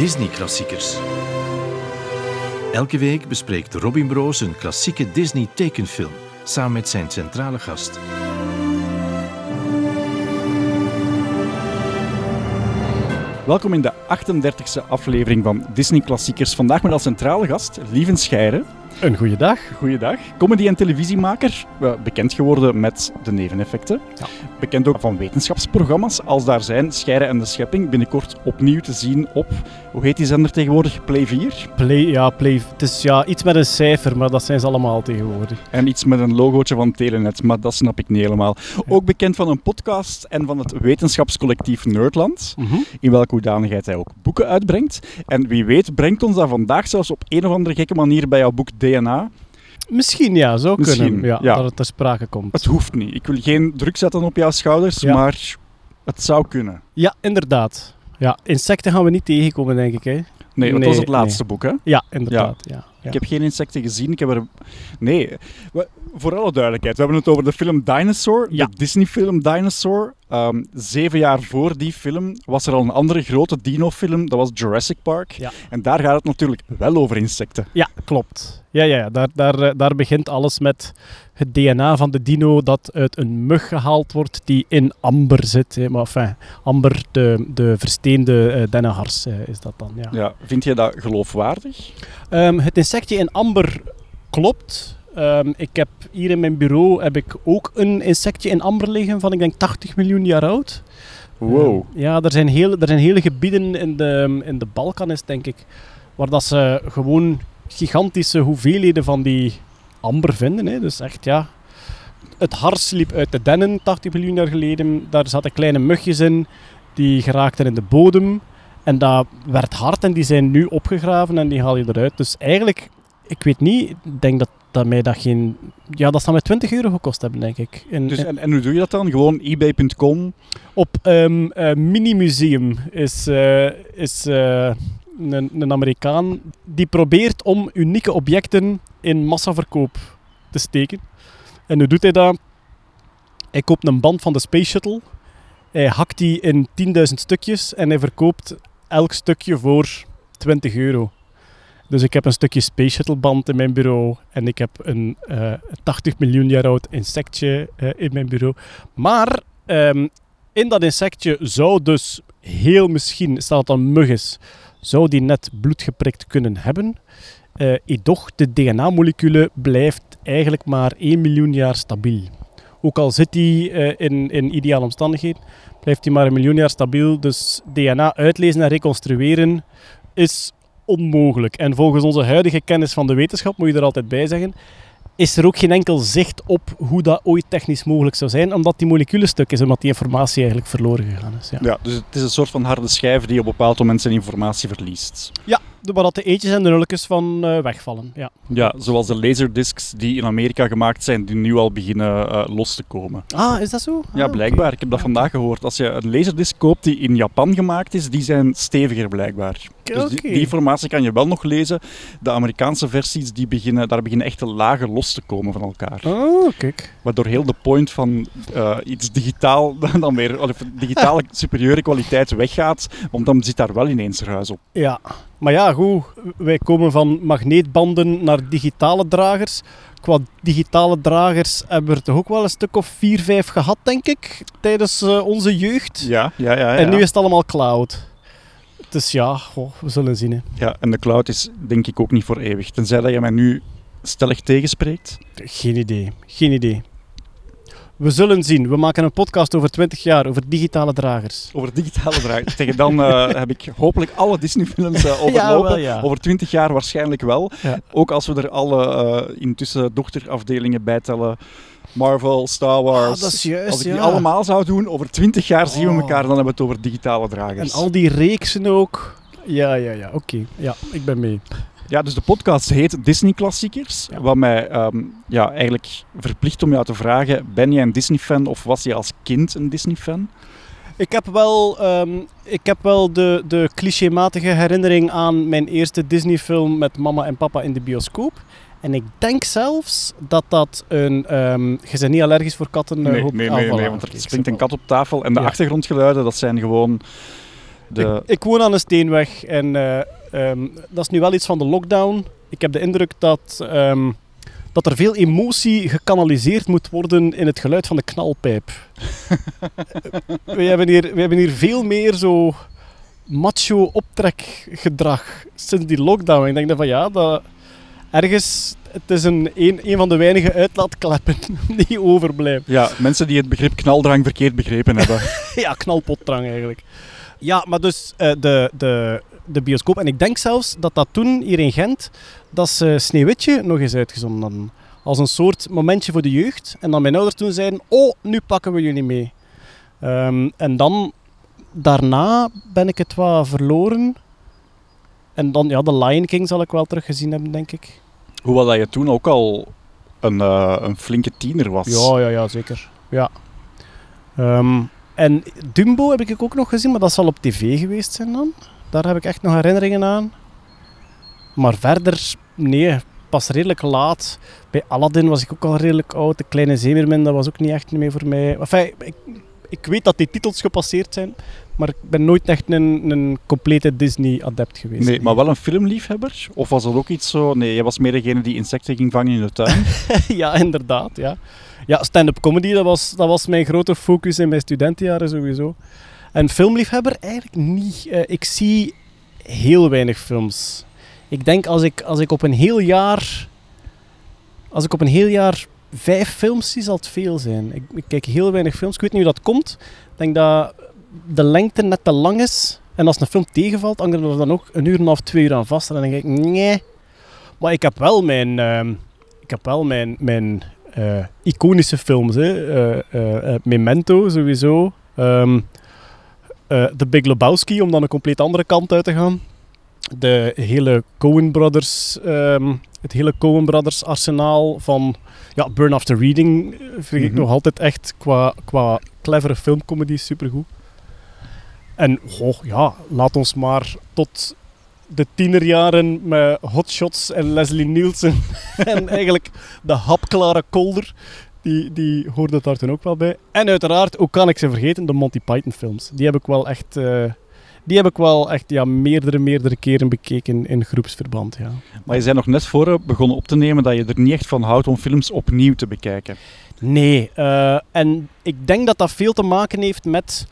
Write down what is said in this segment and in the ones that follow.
Disney-klassiekers. Elke week bespreekt Robin Broos een klassieke Disney-tekenfilm samen met zijn centrale gast. Welkom in de 38e aflevering van Disney Klassiekers. Vandaag met als centrale gast Lieven Scheire. Een goede dag. Goeiedag. Comedy- en televisiemaker, eh, bekend geworden met de neveneffecten. Ja. Bekend ook van wetenschapsprogramma's, als daar zijn Scheire en de Schepping. Binnenkort opnieuw te zien op, hoe heet die zender tegenwoordig? Play 4. Play, ja, play. Het is ja, iets met een cijfer, maar dat zijn ze allemaal tegenwoordig. En iets met een logootje van Telenet, maar dat snap ik niet helemaal. Ook bekend van een podcast en van het wetenschapscollectief Nerdland. In welke hoedanigheid hij ook boeken uitbrengt. En wie weet brengt ons dat vandaag zelfs op een of andere gekke manier bij jouw boek DNA. Misschien ja, zou Misschien, kunnen. Ja, ja. Dat het ter sprake komt. Het hoeft niet. Ik wil geen druk zetten op jouw schouders, Ja. maar het zou kunnen. Ja, inderdaad. Ja, insecten gaan we niet tegenkomen, denk ik. Hè? Nee, dat Nee, was het laatste boek, hè? Ja, inderdaad. Ja. Ja. Ik heb geen insecten gezien. Ik heb er... Nee. We- voor alle duidelijkheid, we hebben het over de film Dinosaur, de Disney-film Dinosaur. Ehm, zeven jaar voor die film was er al een andere grote dino-film, dat was Jurassic Park. En daar gaat het natuurlijk wel over insecten. Ja, klopt. Ja, ja, ja. Daar, daar, eh, daar begint alles met het DNA van de dino dat uit een mug gehaald wordt die in amber zit. Hè. Maar enfin, amber, de, de versteende eh dennenhars is dat dan. Ja. Ja. Vind je dat geloofwaardig? Ehm, het insectje in amber klopt. Ehm, ik heb hier in mijn bureau heb ik ook een insectje in amber liggen van ik denk 80 miljoen jaar oud. Wow. Ehm, ja, er zijn, hele, er zijn hele gebieden in de, in de Balkan, is, denk ik, waar dat ze gewoon gigantische hoeveelheden van die amber vinden. Hè. Dus echt, ja... Het hars liep uit de dennen 80 miljoen jaar geleden. Daar zaten kleine mugjes in, die geraakten in de bodem. En dat werd hard en die zijn nu opgegraven en die haal je eruit. Dus eigenlijk, ik weet niet, ik denk dat, dat mij dat geen... Ja, dat zou mij 20 euro gekost hebben, denk ik. In- Dus, en, en hoe doe je dat dan? Gewoon ebay.com? op ehm eh, Mini Museum is, eh, is eh, een, een Amerikaan die probeert om unieke objecten in massaverkoop te steken. En hoe doet hij dat? Hij koopt een band van de Space Shuttle. Hij hakt die in 10.000 stukjes en hij verkoopt elk stukje voor 20 euro. Dus ik heb een stukje Space Shuttle band in mijn bureau en ik heb een eh, 80 miljoen jaar oud insectje eh, in mijn bureau. Maar ehm, in dat insectje zou dus heel misschien, stel dat het een mug is, zou die net bloed geprikt kunnen hebben. Eh doch de DNA-molecule blijft eigenlijk maar 1 miljoen jaar stabiel. Ook al zit die eh, in, in ideale omstandigheden, blijft die maar een miljoen jaar stabiel. Dus DNA uitlezen en reconstrueren is onmogelijk. En volgens onze huidige kennis van de wetenschap, moet je er altijd bij zeggen, is er ook geen enkel zicht op hoe dat ooit technisch mogelijk zou zijn, omdat die moleculen stuk is, omdat die informatie eigenlijk verloren gegaan is. Ja. Ja, dus het is een soort van harde schijf die op een bepaald moment zijn informatie verliest. De- Waar dat de eetjes en de nulletjes van eh, wegvallen. Ja. Ja, zoals de laserdiscs die in Amerika gemaakt zijn, die nu al beginnen eh, los te komen. Ah, is dat zo? Ja, Ah, blijkbaar. Ik heb dat Ja, vandaag gehoord. Als je een laserdisc koopt die in Japan gemaakt is, die zijn steviger blijkbaar. Dus die, die informatie kan je wel nog lezen. De Amerikaanse versies, die beginnen, daar beginnen echte lagen los te komen van elkaar. Oh, kijk. Waardoor heel de point van eh, iets digitaal dan weer, of digitale superieure kwaliteit weggaat, want dan zit daar wel ineens ruis op. Ja. Maar ja, goed. Wij komen van magneetbanden naar digitale dragers. Qua digitale dragers hebben we er toch ook wel een stuk of vier, vijf gehad, denk ik, tijdens eh, onze jeugd. Ja, ja, ja. ja. En nu is het allemaal cloud. Dus ja, goh, we zullen zien. Hè. ja, en de cloud is denk ik ook niet voor eeuwig. Tenzij dat je mij nu stellig tegenspreekt. Geen idee. Geen idee. We zullen zien. We maken een podcast over 20 jaar over digitale dragers. Over digitale draad. Tegen dan eh, heb ik hopelijk alle Disney-films eh, overlopen. Ja, wel, ja. Over 20 jaar waarschijnlijk wel. Ja. Ook als we er alle eh, intussen dochterafdelingen bij tellen. Marvel, Star Wars. Ah, dat is juist, als ik die ja. allemaal zou doen, over 20 jaar zien we Oh. elkaar, dan hebben we het over digitale En dragers. al die reeksen ook. Ja, ja, ja. Oké. Ja, ik ben mee. Ja, dus de podcast heet Disney Klassiekers. Ja. Wat mij ehm, ja, eigenlijk verplicht om jou te vragen, ben jij een Disney-fan of was je als kind een Disney-fan? Ik heb wel, ehm, ik heb wel de, de clichématige herinnering aan mijn eerste Disney-film met mama en papa in de bioscoop. En ik denk zelfs dat dat een... ehm je bent niet allergisch voor katten? eh, Nee, hoop- nee, ah, nee, voilà, nee, want er springt een kat op tafel en de Ja. achtergrondgeluiden, dat zijn gewoon De... Ik, ik woon aan een steenweg en eh, ehm, dat is nu wel iets van de lockdown. Ik heb de indruk dat, ehm, dat er veel emotie gekanaliseerd moet worden in het geluid van de knalpijp. we, hebben hier, we hebben hier veel meer zo macho optrekgedrag sinds die lockdown. Ik denk dat van ja, dat ergens, het is een, een, een van de weinige uitlaatkleppen die overblijven. Ja, mensen die het begrip knaldrang verkeerd begrepen hebben. ja, knalpotdrang eigenlijk. Ja, maar dus eh, de, de, de bioscoop. En ik denk zelfs dat dat toen hier in Gent, dat ze Sneeuwwitje nog eens uitgezonden hadden. Als een soort momentje voor de jeugd. En dan mijn ouders toen zeiden, oh, nu pakken we jullie mee. Ehm, en dan, daarna ben ik het wat verloren. En dan, ja, de Lion King zal ik wel teruggezien hebben, denk ik. Hoewel dat je toen ook al een, eh, een flinke tiener was. Ja, ja, ja, zeker. Ja. Ehm, en Dumbo heb ik ook nog gezien, maar dat zal op tv geweest zijn dan. Daar heb ik echt nog herinneringen aan. Maar verder, nee, pas redelijk laat. Bij Aladdin was ik ook al redelijk oud. De Kleine Zeemermin, dat was ook niet echt meer voor mij. Enfin, ik, ik weet dat die titels gepasseerd zijn, maar ik ben nooit echt een, een complete Disney-adept geweest. Nee, maar wel een filmliefhebber? Of was dat ook iets zo... Nee, jij was meer degene die insecten ging vangen in de tuin. ja, inderdaad. Ja, ja stand-up comedy, dat was, dat was mijn grote focus in mijn studentenjaren sowieso. En filmliefhebber eigenlijk niet. Uh, ik zie heel weinig films. Ik denk als ik, als ik op een heel jaar... Als ik op een heel jaar vijf films zal het veel zijn. Ik, kijk heel weinig films. Ik weet niet hoe dat komt. Ik denk dat de lengte net te lang is. En als een film tegenvalt, hangt er dan ook een uur en half, twee uur aan vast. En dan denk ik, nee. Maar ik heb wel mijn, uh, ik heb wel mijn, mijn uh, iconische films. Hè. Uh, Memento sowieso. Um, The Big Lebowski, om dan een compleet andere kant uit te gaan. De hele Coen Brothers, um, het hele Coen Brothers arsenaal van ja, Burn After Reading vind ik mm -hmm. nog altijd echt qua, qua clevere filmcomedy supergoed. En oh, ja, laat ons maar tot de tienerjaren met hotshots en Leslie Nielsen en eigenlijk de hapklare kolder, die, die hoorde daar toen ook wel bij. En uiteraard, hoe kan ik ze vergeten, de Monty Python films. Die heb ik wel echt, uh, die heb ik wel echt ja, meerdere, meerdere keren bekeken in groepsverband. Ja. Maar je zei nog net voor begonnen op te nemen dat je er niet echt van houdt om films opnieuw te bekijken. Nee, uh, en ik denk dat dat veel te maken heeft met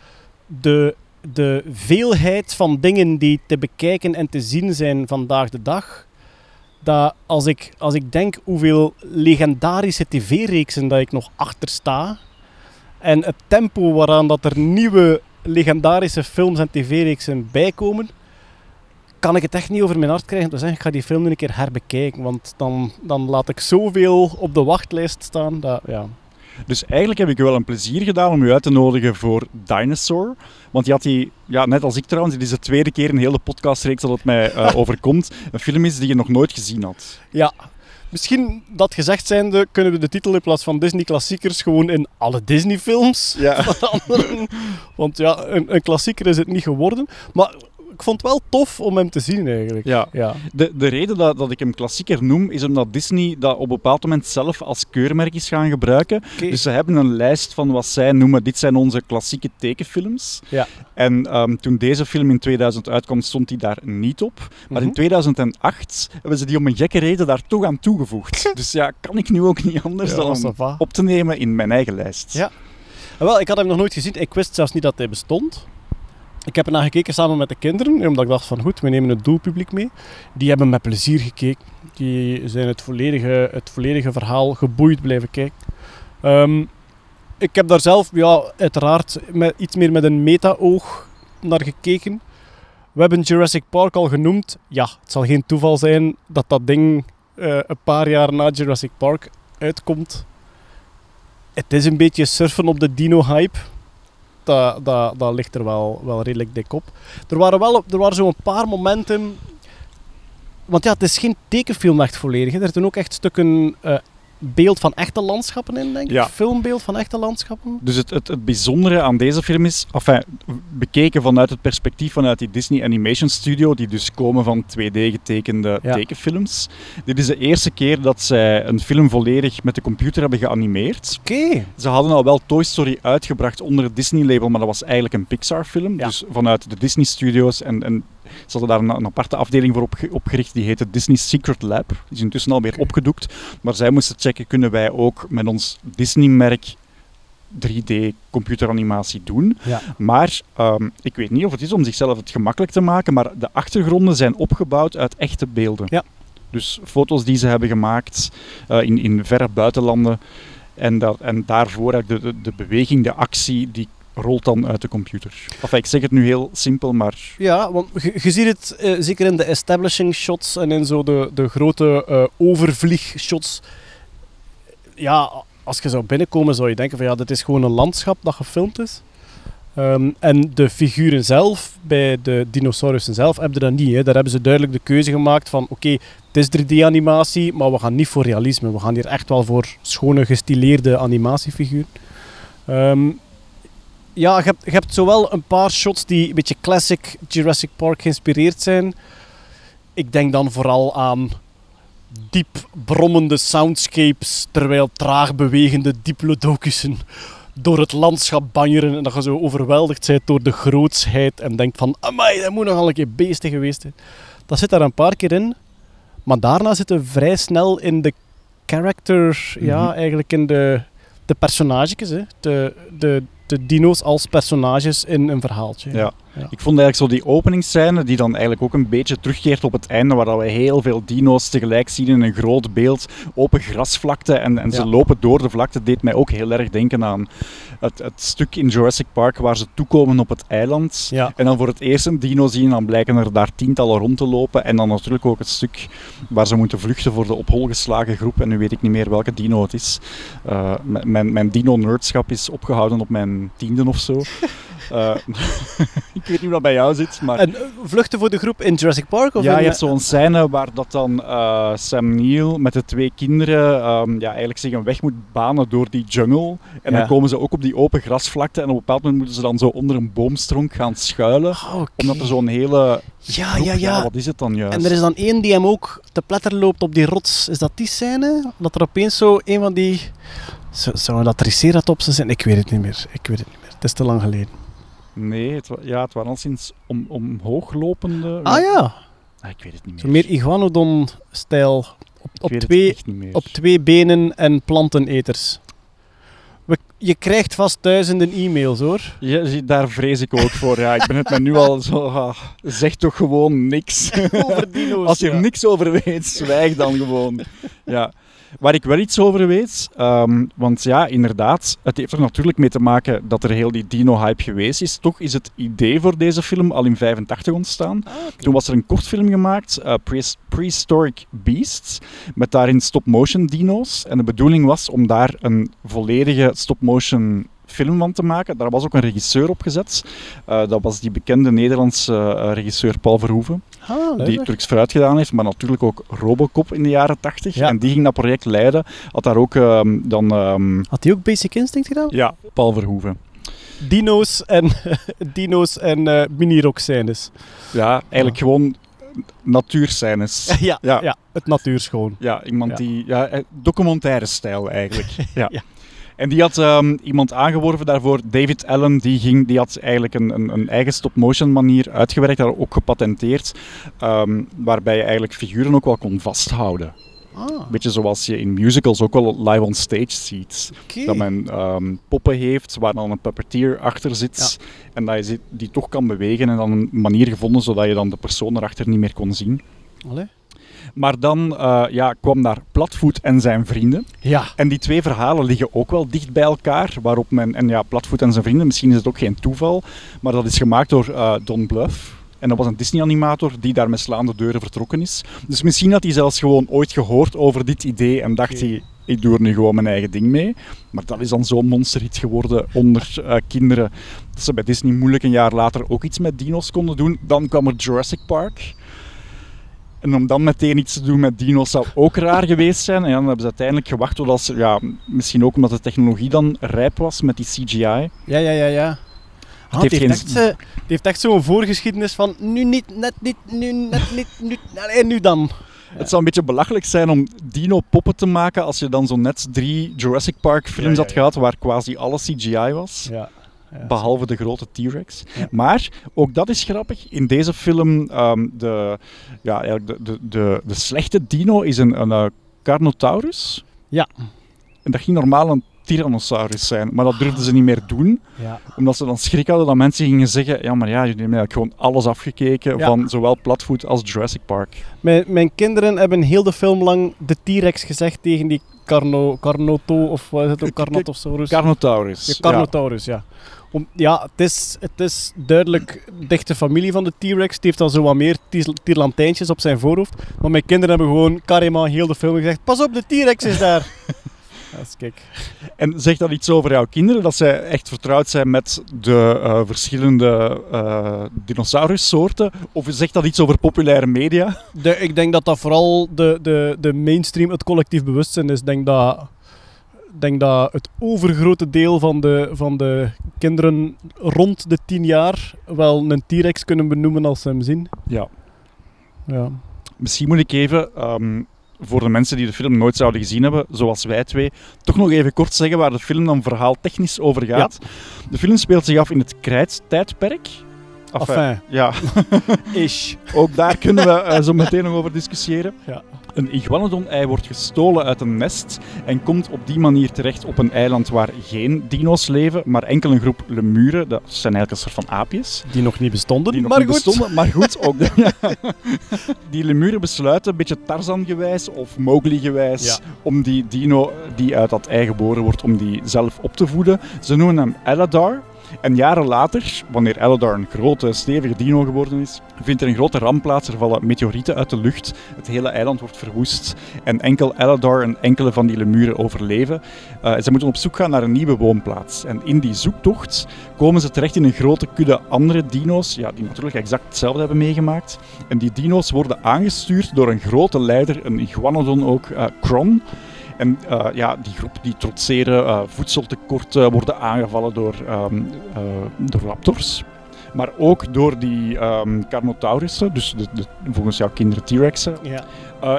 de de veelheid van dingen die te bekijken en te zien zijn vandaag de dag. Dat als ik, als ik denk hoeveel legendarische tv-reeksen dat ik nog achter sta. En het tempo waaraan dat er nieuwe legendarische films en tv-reeksen bijkomen. Kan ik het echt niet over mijn hart krijgen zeggen, ik ga die film nu een keer herbekijken. Want dan, dan laat ik zoveel op de wachtlijst staan. Dat, ja, dus eigenlijk heb ik wel een plezier gedaan om u uit te nodigen voor Dinosaur. Want je had die, ja, net als ik trouwens, dit is de tweede keer een hele podcastreeks dat het mij uh, overkomt. Een film is die je nog nooit gezien had. Ja, Misschien dat gezegd zijnde, kunnen we de titel in plaats van Disney klassiekers gewoon in alle Disney films ja. veranderen. Want ja, een, een, klassieker is het niet geworden. Maar ik vond het wel tof om hem te zien eigenlijk. Ja. ja. De, de reden dat, dat ik hem klassieker noem, is omdat Disney dat op een bepaald moment zelf als keurmerk is gaan gebruiken. Okay. Dus ze hebben een lijst van wat zij noemen, dit zijn onze klassieke tekenfilms. Ja. En um, toen deze film in 2000 uitkwam, stond hij daar niet op. Maar mm -hmm. in 2008 hebben ze die om een gekke reden daar toch aan toegevoegd. dus ja, kan ik nu ook niet anders ja, dan op te nemen in mijn eigen lijst. Ja. Wel, ik had hem nog nooit gezien. Ik wist zelfs niet dat hij bestond. Ik heb ernaar gekeken samen met de kinderen, omdat ik dacht van goed, we nemen het doelpubliek mee. Die hebben met plezier gekeken. Die zijn het volledige, het volledige verhaal geboeid blijven kijken. Um, ik heb daar zelf, ja, uiteraard met, iets meer met een meta-oog naar gekeken. We hebben Jurassic Park al genoemd. Ja, het zal geen toeval zijn dat dat ding uh, een paar jaar na Jurassic Park uitkomt. Het is een beetje surfen op de dino-hype dat, dat, dat ligt er wel, wel redelijk dik op. Er waren, wel, er waren zo'n paar momenten... Want ja, het is geen tekenfilm echt volledig. Er zijn ook echt stukken uh, beeld van echte landschappen in, denk ik. Ja. Filmbeeld van echte landschappen. Dus het, het, het bijzondere aan deze film is, enfin, bekeken vanuit het perspectief vanuit die Disney Animation Studio, die dus komen van 2D getekende Ja. tekenfilms. Dit is de eerste keer dat zij een film volledig met de computer hebben geanimeerd. Oké. Ze hadden al wel Toy Story uitgebracht onder het Disney-label, maar dat was eigenlijk een Pixar-film. Ja. Dus vanuit de Disney-studios. En, en ze hadden daar een, een aparte afdeling voor opge- opgericht, die heette Disney Secret Lab. Die is intussen alweer opgedoekt. Maar zij moesten checken, kunnen wij ook met ons Disney-merk 3D-computeranimatie doen? Ja. Maar ehm, ik weet niet of het is om zichzelf het gemakkelijk te maken, maar de achtergronden zijn opgebouwd uit echte beelden. Ja. Dus foto's die ze hebben gemaakt eh, in, in verre buitenlanden. En, dat, en daarvoor de, de, de beweging, de actie, die rolt dan uit de computer. Enfin, ik zeg het nu heel simpel, maar Ja, want je, ziet het eh, zeker in de establishing shots en in zo de, de grote eh overvliegshots. Ja, als je zou binnenkomen zou je denken van ja, dit is gewoon een landschap dat gefilmd is. Ehm, en de figuren zelf, bij de dinosaurussen zelf, hebben dat niet. Hè. Daar hebben ze duidelijk de keuze gemaakt van oké, het is 3D-animatie, maar we gaan niet voor realisme. We gaan hier echt wel voor schone, gestileerde animatiefiguren. Ehm, ja, je hebt, je hebt zowel een paar shots die een beetje classic Jurassic Park geïnspireerd zijn. Ik denk dan vooral aan diep brommende soundscapes, terwijl traag bewegende diplodocussen door het landschap banjeren en dat je zo overweldigd bent door de grootsheid en denkt van, amai, dat moet nogal een keer beestig geweest zijn. Dat zit daar een paar keer in, maar daarna zitten we vrij snel in de character, ja, Mhm. eigenlijk in de, de personages, hè. De, de, de dino's als personages in een verhaaltje. ja. Ja. Ik vond eigenlijk zo die openingsscène, die dan eigenlijk ook een beetje terugkeert op het einde, waar we heel veel dino's tegelijk zien in een groot beeld, open grasvlakte en, en ze Ja. lopen door de vlakte, deed mij ook heel erg denken aan het, het stuk in Jurassic Park waar ze toekomen op het eiland. Ja. En dan voor het eerst een dino zien, dan blijken er daar tientallen rond te lopen. En dan natuurlijk ook het stuk waar ze moeten vluchten voor de op hol geslagen groep. En nu weet ik niet meer welke dino het is. Eh, mijn mijn dino-nerdschap is opgehouden op mijn tiende of zo. Eh, ik weet niet hoe dat bij jou zit, maar... En eh, vluchten voor de groep in Jurassic Park? Of Ja, in, je hebt zo'n scène waar dat dan eh, Sam Neill met de twee kinderen ehm, ja, eigenlijk zich een weg moet banen door die jungle. En Ja. dan komen ze ook op die open grasvlakte en op een bepaald moment moeten ze dan zo onder een boomstronk gaan schuilen. Ah. Omdat er zo'n hele... Ja, groep- ja, ja. Wat is het dan juist? En er is dan één die hem ook te pletter loopt op die rots. Is dat die scène? Dat er opeens zo een van die... Zou, zou dat triceratopsen zijn? Ik weet het niet meer. Ik weet het niet meer. Het is te lang geleden. Nee, het, ja, het waren al sinds om, omhoog lopende... Ah ja. Ah, ik weet het niet meer. Zo meer Iguanodon-stijl. Op, op, twee, op twee benen en planteneters. We, je krijgt vast duizenden e-mails hoor. Ja, daar vrees ik ook voor. Ja, ik ben het me nu al zo... ah, zeg toch gewoon niks. Over dino's. Als je er ja. niks over weet, zwijg dan gewoon. Ja. Waar ik wel iets over weet, ehm, want ja, inderdaad, het heeft er natuurlijk mee te maken dat er heel die dino-hype geweest is. Toch is het idee voor deze film al in 85 ontstaan. Ah. Toen was er een kortfilm gemaakt, eh, Pre- Prehistoric Beasts, met daarin stop-motion dino's. En de bedoeling was om daar een volledige stop-motion film van te maken. Daar was ook een regisseur op gezet. Eh, dat was die bekende Nederlandse eh, regisseur Paul Verhoeven Ah, die Turks vooruit gedaan heeft, maar natuurlijk ook Robocop in de jaren 80. Ja. En die ging dat project leiden. Had daar ook ehm, dan... ehm, Had hij ook Basic Instinct gedaan? ja, Paul Verhoeven. Dino's en, dino's en eh mini-rock scènes. Ja, eigenlijk gewoon natuurscènes. Ja, Ja. ja. het natuurschoon. Ja, iemand Ja. die... Ja, documentaire stijl eigenlijk. Ja. En die had ehm, iemand aangeworven daarvoor, David Allen, die, ging, die had eigenlijk een, een, een eigen stop-motion manier uitgewerkt, daar ook gepatenteerd, ehm, waarbij je eigenlijk figuren ook wel kon vasthouden. Ah, Beetje zoals je in musicals ook wel live on stage ziet. Dat men ehm, poppen heeft waar dan een puppeteer achter zit. En dat je die toch kan bewegen en dan een manier gevonden zodat je dan de persoon erachter niet meer kon zien. Allee. Maar dan eh, ja, kwam daar Platvoet en zijn vrienden. Ja. En die twee verhalen liggen ook wel dicht bij elkaar. Waarop men, en ja, Platvoet en zijn vrienden, misschien is het ook geen toeval, maar dat is gemaakt door eh, Don Bluth. En dat was een Disney-animator die daar met slaande deuren vertrokken is. Dus misschien had hij zelfs gewoon ooit gehoord over dit idee en dacht hij, ik doe er nu gewoon mijn eigen ding mee. Maar dat is dan zo'n monsterhit geworden onder eh, kinderen. Dat ze bij Disney moeilijk een jaar later ook iets met dino's konden doen. Dan kwam er Jurassic Park. En om dan meteen iets te doen met dino's zou ook raar geweest zijn. En ja, dan hebben ze uiteindelijk gewacht totdat ze, ja, misschien ook omdat de technologie dan rijp was met die CGI. Ja, ja, ja, ja. Ah, heeft het, heeft geen echt, het heeft echt zo'n voorgeschiedenis van nu niet, net niet, nu net niet, nu, allee, nu dan. Het zou een beetje belachelijk zijn om dino-poppen te maken als je dan zo net drie Jurassic Park films Ja, ja, had gehad waar quasi alle CGI was. Ja. Ja. Behalve de grote T-Rex. Ja. Maar ook dat is grappig. In deze film, ehm, de, ja, eigenlijk de, de, de, de slechte dino is een, een eh, Carnotaurus. Ja. En dat ging normaal een Tyrannosaurus zijn. Maar dat durfden ze niet meer doen. Ja. Omdat ze dan schrik hadden dat mensen gingen zeggen: Ja, maar ja, jullie hebben eigenlijk gewoon alles afgekeken Ja. van zowel Platvoet als Jurassic Park. Mijn, mijn kinderen hebben heel de film lang de T-Rex gezegd tegen die Carno, Carnoto, of wat is het ook, Carnotosaurus? Carnotaurus. Ja, Carnotaurus, ja. Om, ja, het is, het is duidelijk dichte familie van de T-Rex. Die heeft dan zo wat meer tierlantijntjes op zijn voorhoofd. Maar mijn kinderen hebben gewoon carrément heel de film gezegd: Pas op, de T-Rex is daar. Dat is kijk. En zegt dat iets over jouw kinderen? Dat zij echt vertrouwd zijn met de eh, verschillende eh dinosaurussoorten? Of zegt dat iets over populaire media? De, ik denk dat dat vooral de, de, de mainstream, het collectief bewustzijn is. Ik denk dat, denk dat het overgrote deel van de, van de kinderen rond de 10 jaar wel een T-Rex kunnen benoemen als ze hem zien. Ja. Ja. Misschien moet ik even, ehm, voor de mensen die de film nooit zouden gezien hebben, zoals wij twee, toch nog even kort zeggen waar de film dan verhaaltechnisch over gaat. De film speelt zich af in het krijttijdperk. Enfin, Enfin, ja, ish. ook daar kunnen we eh, zo meteen nog over discussiëren. Ja. Een iguanodon-ei wordt gestolen uit een nest en komt op die manier terecht op een eiland waar geen dino's leven, maar enkel een groep lemuren, dat zijn eigenlijk een soort van aapjes, Die nog niet bestonden, die nog maar niet goed. bestonden. Maar goed, ook de- ja. die lemuren besluiten, een beetje Tarzan-gewijs of Mowgli-gewijs, Ja. om die dino die uit dat ei geboren wordt, om die zelf op te voeden. Ze noemen hem Eladar. En jaren later, wanneer Eladar een grote, stevige dino geworden is, vindt er een grote ramp plaats. Er vallen meteorieten uit de lucht. Het hele eiland wordt verwoest. En enkel Eladar en enkele van die lemuren overleven. Eh, ze moeten op zoek gaan naar een nieuwe woonplaats. En in die zoektocht komen ze terecht in een grote kudde andere dino's, ja, die natuurlijk exact hetzelfde hebben meegemaakt. En die dino's worden aangestuurd door een grote leider, een iguanodon ook, eh Kron. En eh, ja, die groep die trotseren eh, voedseltekorten, worden aangevallen door, eh, door raptors. Maar ook door die ehm Carnotaurussen, dus de, de, volgens jouw kinderen T-Rexen. Ja.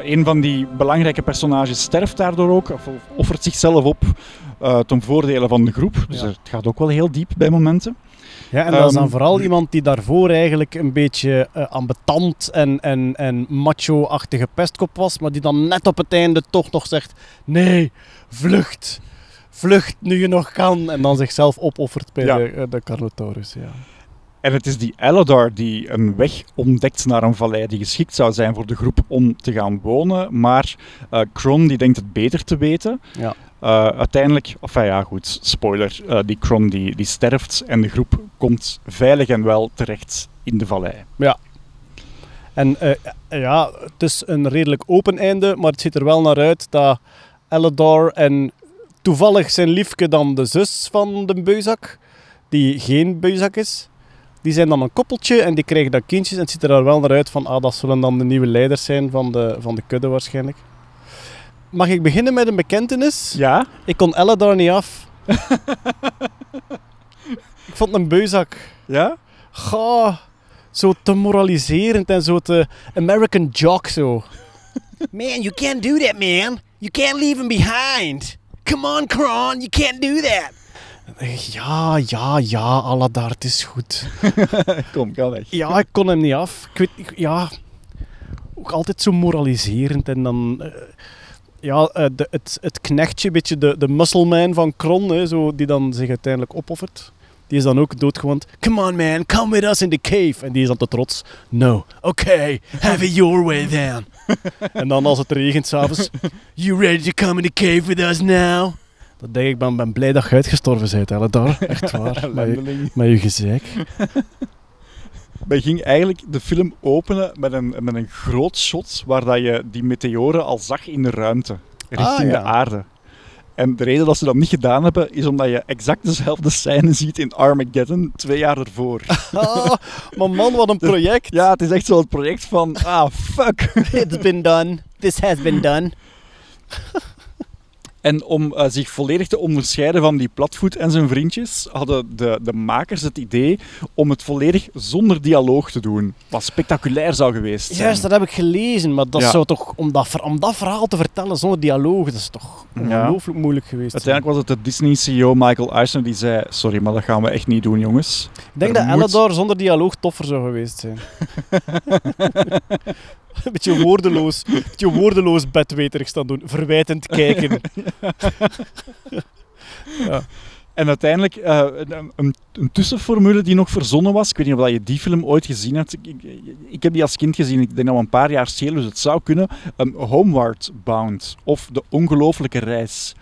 Een van die belangrijke personages sterft daardoor ook, of offert zichzelf op ten voordele van de groep. Dus Ja. het gaat ook wel heel diep bij momenten. Ja, en dat is dan Ehm, vooral iemand die daarvoor eigenlijk een beetje eh ambetant en, en, en macho-achtige pestkop was, maar die dan net op het einde toch nog zegt: Nee, vlucht. Vlucht nu je nog kan. En dan zichzelf opoffert bij Ja. de, eh, de Carnotaurus. Ja. En het is die Eladar die een weg ontdekt naar een vallei die geschikt zou zijn voor de groep om te gaan wonen. Maar eh Kron die denkt het beter te weten. Ja. Eh, uiteindelijk, enfin ja goed, spoiler, eh, die Kron die, die sterft en de groep komt veilig en wel terecht in de vallei. En eh, ja, het is een redelijk open einde, maar het ziet er wel naar uit dat Eladar en toevallig zijn liefke dan de zus van de beuzak, die geen beuzak is, die zijn dan een koppeltje en die krijgen dan kindjes. En het ziet er wel naar uit van, ah, dat zullen dan de nieuwe leiders zijn van de, van de kudde waarschijnlijk. Mag ik beginnen met een bekentenis? Ja? Ik kon Eladar niet af. ik vond een beuzak. Ja? Goh, zo te moraliserend en zo te American jock zo. Man, you can't do that, man. You can't leave him behind. Come on, Kron, you can't do that. Ja, ja, ja, Aladar, het is goed. Kom, ga weg. Ja, ik kon hem niet af. Ik weet, ik- ja, ook altijd zo moraliserend en dan... eh, ja, eh, de, het, het knechtje, een beetje de, de muscleman van Kron, hè, zo, die dan zich uiteindelijk opoffert. Die is dan ook doodgewond. Come on man, come with us in the cave. En die is dan te trots. No. Okay, have it your way then. en dan als het regent s'avonds. You ready to come in the cave with us now? Dan denk ik, ben, ben blij dat je uitgestorven bent, Eladar. Echt waar. met, je, met je gezeik. Wij gingen eigenlijk de film openen met een, met een groot shot waar dat je die meteoren al zag in de ruimte, richting Ah, ja. de aarde. En de reden dat ze dat niet gedaan hebben, is omdat je exact dezelfde scène ziet in Armageddon twee jaar ervoor. Ah, maar man, wat een project. Ja, het is echt zo het project van, ah, fuck. It's been done. This has been done. En om eh, zich volledig te onderscheiden van die platvoet en zijn vriendjes, hadden de, de makers het idee om het volledig zonder dialoog te doen. Wat spectaculair zou geweest zijn. Juist, dat heb ik gelezen. Maar dat Ja. zou toch, om dat, ver- om dat verhaal te vertellen zonder dialoog, dat is toch ongelooflijk moeilijk geweest. Uiteindelijk was het de Disney-CEO Michael Eisner die zei: Sorry, maar dat gaan we echt niet doen, jongens. Ik denk er dat moet- Ellador zonder dialoog toffer zou geweest zijn. een beetje woordeloos, een beetje woordeloos bedweterig staan doen, verwijtend kijken. ja. En uiteindelijk eh, een, een, een tussenformule die nog verzonnen was. Ik weet niet of je die film ooit gezien hebt. Ik, ik, ik heb die als kind gezien. Ik denk we een paar jaar schelen, dus het zou kunnen. Um, Homeward Bound of De Ongelooflijke Reis.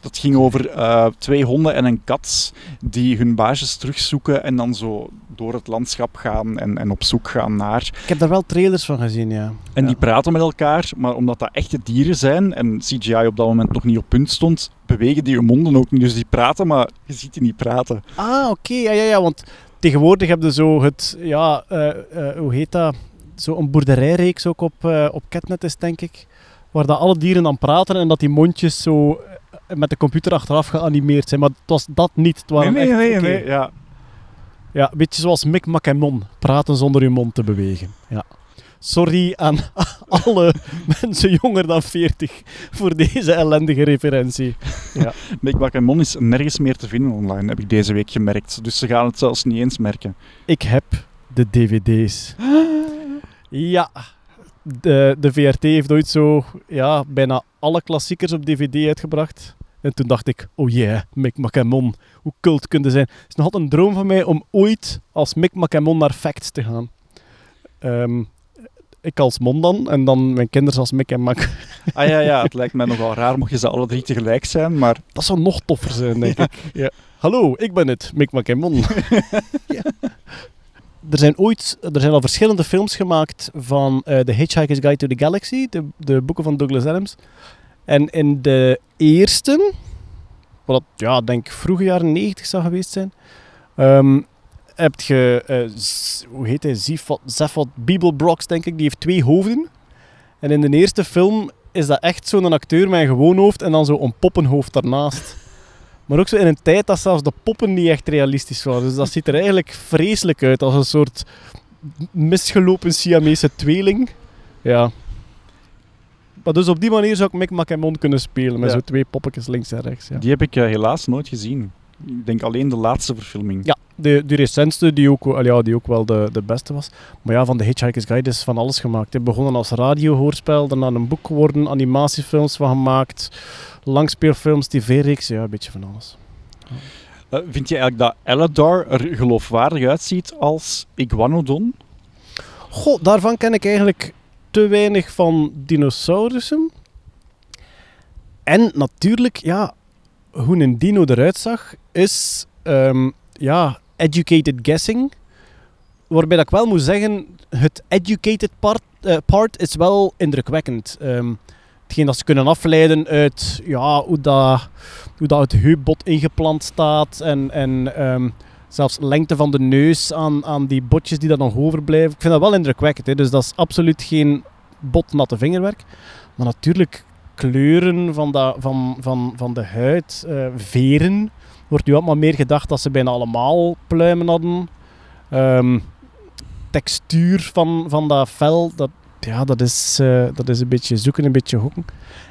Dat ging over eh, twee honden en een kat die hun baasjes terugzoeken en dan zo door het landschap gaan en, en op zoek gaan naar. Ik heb daar wel trailers van gezien, ja. En Ja. die praten met elkaar, maar omdat dat echte dieren zijn en CGI op dat moment nog niet op punt stond, bewegen die hun monden ook niet. Dus die praten, maar je ziet die niet praten. Ah, oké. Ja, ja, ja, want tegenwoordig heb je zo het, ja, eh, eh, hoe heet dat? Zo een boerderijreeks ook op, op Catnet is, denk ik. Waar dat alle dieren dan praten en dat die mondjes zo met de computer achteraf geanimeerd zijn. Maar het was dat niet. Het waren echt, oké. Ja. Ja, een beetje zoals Mick Macamon. Praten zonder je mond te bewegen. Ja. Sorry aan alle mensen jonger dan 40 voor deze ellendige referentie. Mick Mon is nergens meer te vinden online, heb ik deze week gemerkt. Dus ze gaan het zelfs niet eens merken. Ik heb de dvd's. Ja, de, de VRT heeft ooit zo ja, bijna alle klassiekers op dvd uitgebracht. En toen dacht ik, oh yeah, Mick Macamon, hoe cult kunnen zijn. Het is nog altijd een droom van mij om ooit als Mick Macamon naar Facts te gaan. Ehm, ik als Mon dan, en dan mijn kinderen als Mick en Mac. Ah ja, ja, het lijkt mij nogal raar mocht je ze alle drie tegelijk zijn, maar Dat zou nog toffer zijn, denk ik. Ja. Hallo, ik ben het, Mick Macamon. ja. Er zijn ooit, er zijn al verschillende films gemaakt van eh The Hitchhiker's Guide to the Galaxy, de, de boeken van Douglas Adams. En in de eerste, wat ja, denk vroege jaren 90 zou geweest zijn, ehm, heb je, eh, hoe heet hij, Zefot Bibelbrox, denk ik, die heeft twee hoofden. En in de eerste film is dat echt zo'n acteur met een gewoon hoofd en dan zo een poppenhoofd daarnaast. Maar ook zo in een tijd dat zelfs de poppen niet echt realistisch waren. Dus dat ziet er eigenlijk vreselijk uit, als een soort misgelopen Siamese tweeling. Ja. Maar dus op die manier zou ik Mick Macamon kunnen spelen, met Ja. zo twee poppetjes links en rechts. Ja. die heb ik eh, helaas nooit gezien. Ik denk alleen de laatste verfilming. Ja, de, de recentste, die ook, wel- ja, die ook wel de, de beste was. Maar ja, van de Hitchhiker's Guide is van alles gemaakt. Het begonnen als radiohoorspel, daarna een boek geworden, animatiefilms van gemaakt, langspeelfilms, tv-reeks, ja, een beetje van alles. Eh, vind je eigenlijk dat Eladar er geloofwaardig uitziet als Iguanodon? Goh, daarvan ken ik eigenlijk te weinig van dinosaurussen. En natuurlijk, ja, hoe een dino eruit zag, is ehm, ja, educated guessing. Waarbij dat ik wel moet zeggen, het educated part, eh, part is wel indrukwekkend. Ehm, hetgeen dat ze kunnen afleiden uit ja, hoe, dat, hoe dat het heupbot ingeplant staat en, en ehm, zelfs lengte van de neus aan, aan die botjes die dan nog overblijven. Ik vind dat wel indrukwekkend. Dus dat is absoluut geen botnatte vingerwerk. Maar natuurlijk kleuren van, dat, van, van, van de huid, eh, veren. Wordt nu allemaal meer gedacht dat ze bijna allemaal pluimen hadden. Ehm, textuur van, van dat vel, dat, ja, dat, is, eh, dat is een beetje zoeken, een beetje hoeken.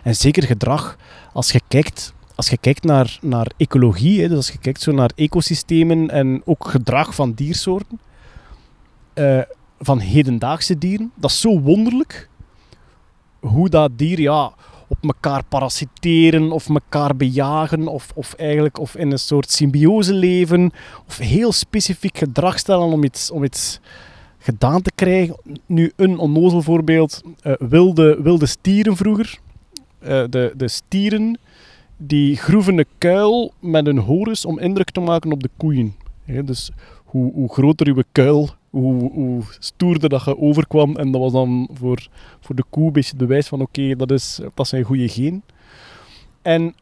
En zeker gedrag. Als je kijkt, als je kijkt naar, naar ecologie, hè, dus als je kijkt zo naar ecosystemen en ook gedrag van diersoorten, eh, van hedendaagse dieren, dat is zo wonderlijk. Hoe dat dier ja, elkaar parasiteren of elkaar bejagen of, of eigenlijk of in een soort symbiose leven of heel specifiek gedrag stellen om iets, om iets gedaan te krijgen. Nu een onnozel voorbeeld, eh, wilde, wilde stieren vroeger. Eh, de, de stieren die groeven een kuil met een horens om indruk te maken op de koeien. Dus hoe, hoe groter uw kuil, hoe, hoe stoerder dat je overkwam. En dat was dan voor, voor de koe een beetje bewijs van oké, dat is, dat zijn goede geen. En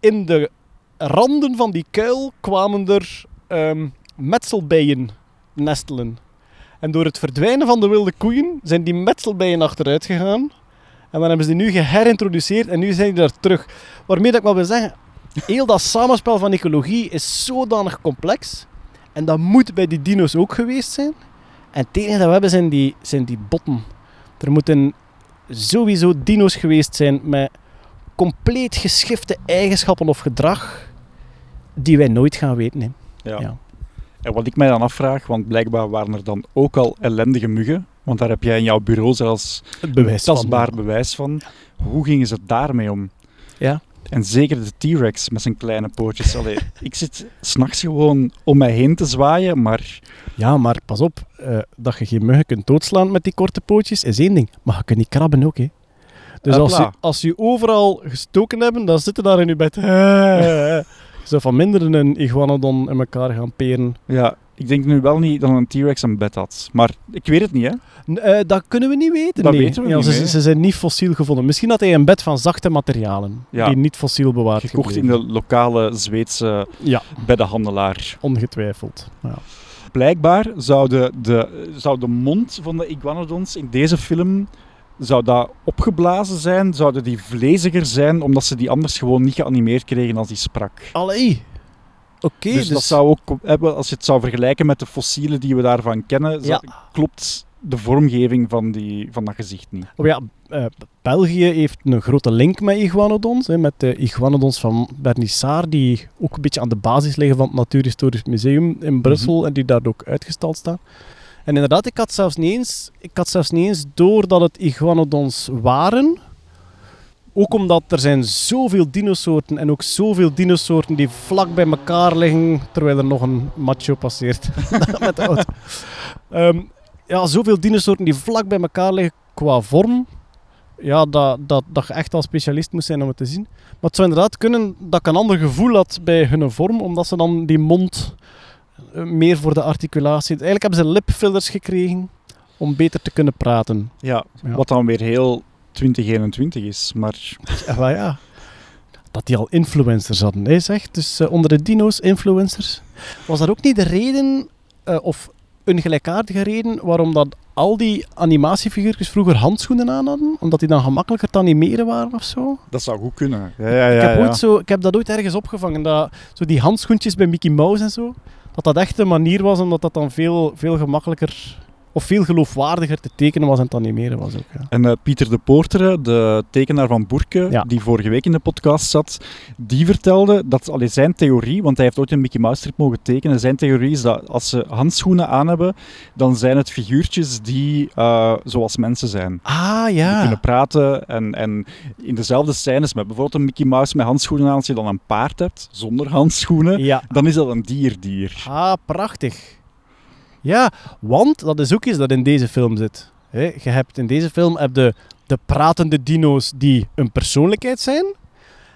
in de randen van die kuil kwamen er ehm, metselbijen nestelen. En door het verdwijnen van de wilde koeien zijn die metselbijen achteruit gegaan. En dan hebben ze die nu geherintroduceerd en nu zijn die daar terug. Waarmee dat ik wel wil zeggen, heel dat samenspel van ecologie is zodanig complex. En dat moet bij die dino's ook geweest zijn. En het enige dat we hebben zijn die, zijn die botten. Er moeten sowieso dino's geweest zijn met compleet geschifte eigenschappen of gedrag die wij nooit gaan weten. hè. Ja. Ja. En wat ik mij dan afvraag, want blijkbaar waren er dan ook al ellendige muggen, want daar heb jij in jouw bureau zelfs bewijs tastbaar van. bewijs van. Hoe gingen ze daarmee om? Ja. En zeker de T-Rex met zijn kleine pootjes. Allee, ik zit s'nachts gewoon om mij heen te zwaaien, maar Ja, maar pas op, eh, dat je geen muggen kunt doodslaan met die korte pootjes is één ding. Maar je kunt niet krabben ook, hè. Dus als je, als je overal gestoken hebben, dan zitten daar in je bed. Je zou van minder een iguanodon in elkaar gaan peren. ja, ik denk nu wel niet dat een T-Rex een bed had. Maar ik weet het niet, hè. Eh, dat kunnen we niet weten. Dat nee. weten we ja, niet, ze, ze zijn niet fossiel gevonden. Misschien had hij een bed van zachte materialen, Ja. die niet fossiel bewaard Gekocht in de lokale Zweedse Ja, beddenhandelaar. ongetwijfeld. Ja. Blijkbaar zou de, de, zou de mond van de iguanodons in deze film zou dat opgeblazen zijn, zouden die vleesiger zijn, omdat ze die anders gewoon niet geanimeerd kregen als die sprak. Allee. Oké, dus, dat zou ook, hebben, als je het zou vergelijken met de fossielen die we daarvan kennen, Ja. klopt de vormgeving van, die, van dat gezicht niet. Oh ja, eh, België heeft een grote link met iguanodons. Hè, met de iguanodons van Bernissard, die ook een beetje aan de basis liggen van het Natuurhistorisch Museum in Brussel en die daar ook uitgestald staan. En inderdaad, ik had zelfs niet eens, ik had zelfs niet eens door dat het iguanodons waren. Ook omdat er zijn zoveel dinosoorten en ook zoveel dinosoorten die vlak bij elkaar liggen, terwijl er nog een macho passeert met de auto. Ehm, ja, zoveel dinosoorten die vlak bij elkaar liggen qua vorm. Ja, dat, dat, dat je echt al specialist moest zijn om het te zien. Maar het zou inderdaad kunnen dat ik een ander gevoel had bij hun vorm, omdat ze dan die mond eh, meer voor de articulatie... Eigenlijk hebben ze lipfillers gekregen om beter te kunnen praten. Ja, Ja. wat dan weer heel 2021 is. Maar Ja, maar ja. Dat die al influencers hadden, hè, zeg. Dus eh, onder de dino's, influencers. Was dat ook niet de reden, eh, of een gelijkaardige reden, waarom dat al die animatiefiguurtjes vroeger handschoenen aan hadden? Omdat die dan gemakkelijker te animeren waren of zo? dat zou goed kunnen. Ja, ja, ja, ik, heb ooit zo, ik heb dat ooit ergens opgevangen, dat zo die handschoentjes bij Mickey Mouse en zo, dat dat echt een manier was, omdat dat dan veel, veel gemakkelijker of veel geloofwaardiger te tekenen was en te animeren was ook. Ja. En eh, Pieter de Poortere, de tekenaar van Boerke, Ja. die vorige week in de podcast zat, die vertelde dat allee, zijn theorie, want hij heeft ooit een Mickey Mouse strip mogen tekenen, zijn theorie is dat als ze handschoenen aan hebben, dan zijn het figuurtjes die eh, zoals mensen zijn. Ah Die ja. kunnen praten en, en in dezelfde scènes met bijvoorbeeld een Mickey Mouse met handschoenen aan, als je dan een paard hebt zonder handschoenen, Ja. dan is dat een dierdier. Ah, prachtig. Ja, want dat is ook iets dat in deze film zit. Je hebt in deze film heb je de pratende dino's die een persoonlijkheid zijn.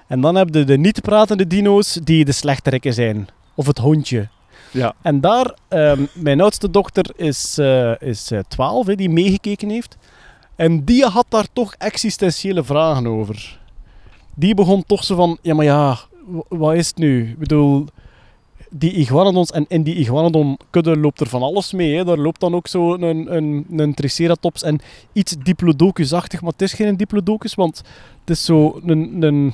En dan heb je de niet pratende dino's die de slechterikken zijn. Of het hondje. Ja. En daar, ehm, mijn oudste dochter is, eh is eh, 12, hè, die meegekeken heeft. En die had daar toch existentiële vragen over. Die begon toch zo van, ja maar ja, wat is het nu? Ik bedoel, die iguanodons, en in die iguanodon-kudde loopt er van alles mee. Hè. Daar loopt dan ook zo een, een, een triceratops en iets diplodocus-achtig, maar het is geen diplodocus, want het is zo een, een,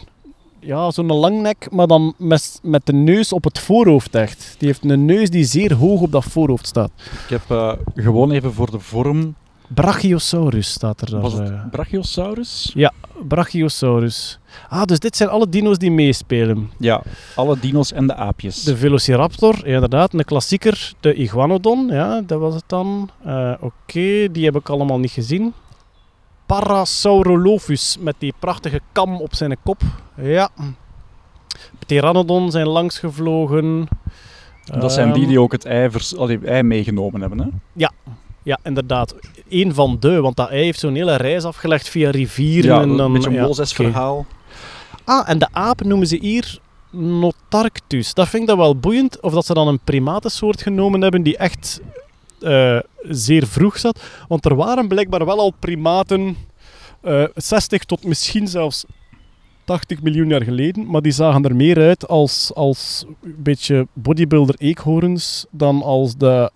ja, zo'n langnek, maar dan met, met de neus op het voorhoofd echt. Die heeft een neus die zeer hoog op dat voorhoofd staat. Ik heb eh, gewoon even voor de vorm, Brachiosaurus staat er daar. was eh. het Brachiosaurus? Brachiosaurus. Ah, dus dit zijn alle dino's die meespelen. Ja, alle dino's en de aapjes. De Velociraptor, ja, inderdaad, een klassieker. De Iguanodon, ja, dat was het dan. Eh, Oké, die heb ik allemaal niet gezien. Parasaurolophus met die prachtige kam op zijn kop. Ja. Pteranodon zijn langsgevlogen. Dat zijn die Ehm, die ook het ei, allee, ei meegenomen hebben. Hè? Ja, inderdaad. Eén van de, want dat ei heeft zo'n hele reis afgelegd via rivieren. Ja, en dan, een beetje een ja, Mozes-verhaal. Ah, en de aap noemen ze hier Notarctus. Dat vind ik dat wel boeiend. Of dat ze dan een primatensoort genomen hebben die echt eh, zeer vroeg zat. Want er waren blijkbaar wel al primaten, eh 60 tot misschien zelfs 80 miljoen jaar geleden, maar die zagen er meer uit als, als een beetje bodybuilder eekhoorns dan als de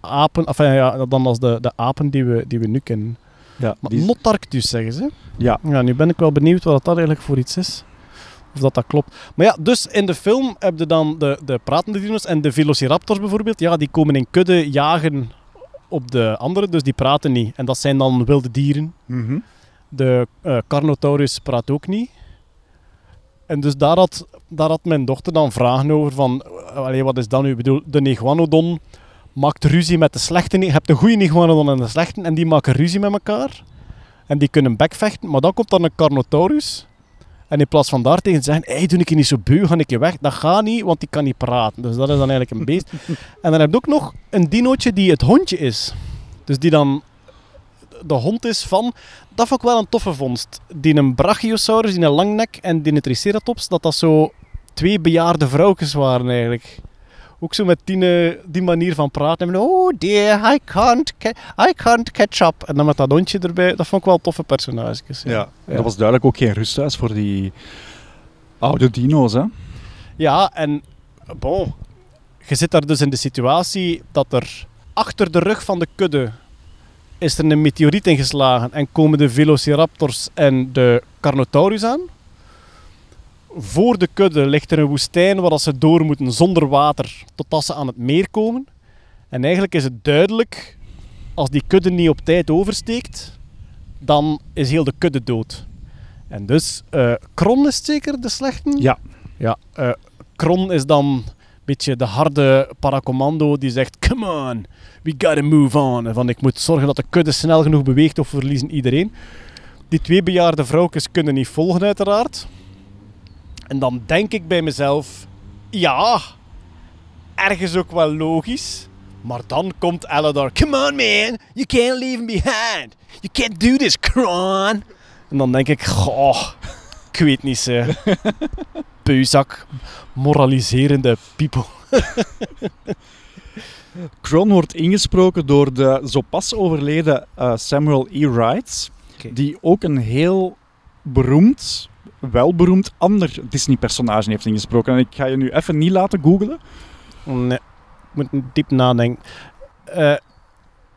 apen, enfin, ja, dan als de, de apen die we, die we nu kennen. Ja, Maar die- Notarctus zeggen ze. ja. Ja, nu ben ik wel benieuwd wat dat eigenlijk voor iets is. Of dat dat klopt. Maar ja, dus in de film heb je dan de, de pratende dino's en de velociraptors bijvoorbeeld. Ja, die komen in kudde jagen op de anderen, dus die praten niet. En dat zijn dan wilde dieren. Mhm. De eh, Carnotaurus praat ook niet. En dus daar had, daar had mijn dochter dan vragen over van... eh, allee, wat is dat nu? Ik bedoel, de Iguanodon maakt ruzie met de slechte... Je hebt de goede Iguanodon en de slechte en die maken ruzie met elkaar. En die kunnen bekvechten, maar dan komt dan een Carnotaurus. En in plaats van daar tegen te zeggen, hey, doe ik je niet zo beu, ga ik je weg. Dat gaat niet, want die kan niet praten. Dus dat is dan eigenlijk een beest. en dan heb je ook nog een dinootje die het hondje is. Dus die dan de hond is van... Dat vond ik wel een toffe vondst. Die een Brachiosaurus, die een langnek en die een Triceratops, dat dat zo twee bejaarde vrouwtjes waren eigenlijk. Ook zo met die, eh, die manier van praten. En, oh dear, I can't, ca- I can't catch up. En dan met dat hondje erbij, dat vond ik wel toffe personages. Ja. Ja. Dat was duidelijk ook geen rusthuis voor die oude dino's, hè? Ja, en bon, je zit daar dus in de situatie dat er achter de rug van de kudde is er een meteoriet ingeslagen en komen de velociraptors en de Carnotaurus aan. Voor de kudde ligt er een woestijn waar ze door moeten zonder water totdat ze aan het meer komen. En eigenlijk is het duidelijk, als die kudde niet op tijd oversteekt, dan is heel de kudde dood. En dus, eh Kron is zeker de slechte? Ja. Ja, eh, Kron is dan een beetje de harde paracommando die zegt: Come on, we gotta move on. En van ik moet zorgen dat de kudde snel genoeg beweegt of we verliezen iedereen. Die twee bejaarde vrouwtjes kunnen niet volgen, uiteraard. En dan denk ik bij mezelf: Ja, ergens ook wel logisch. Maar dan komt Aladar: Come on, man, you can't leave him behind. You can't do this, Kron. En dan denk ik: Goh, ik weet niet, ze peuzak, moraliserende people. Kron wordt ingesproken door de zo pas overleden eh, Samuel E. Wright, die ook een heel beroemd, welberoemd ander Disney-personage heeft ingesproken. En ik ga je nu even niet laten googlen. Nee, ik moet diep nadenken. Eh,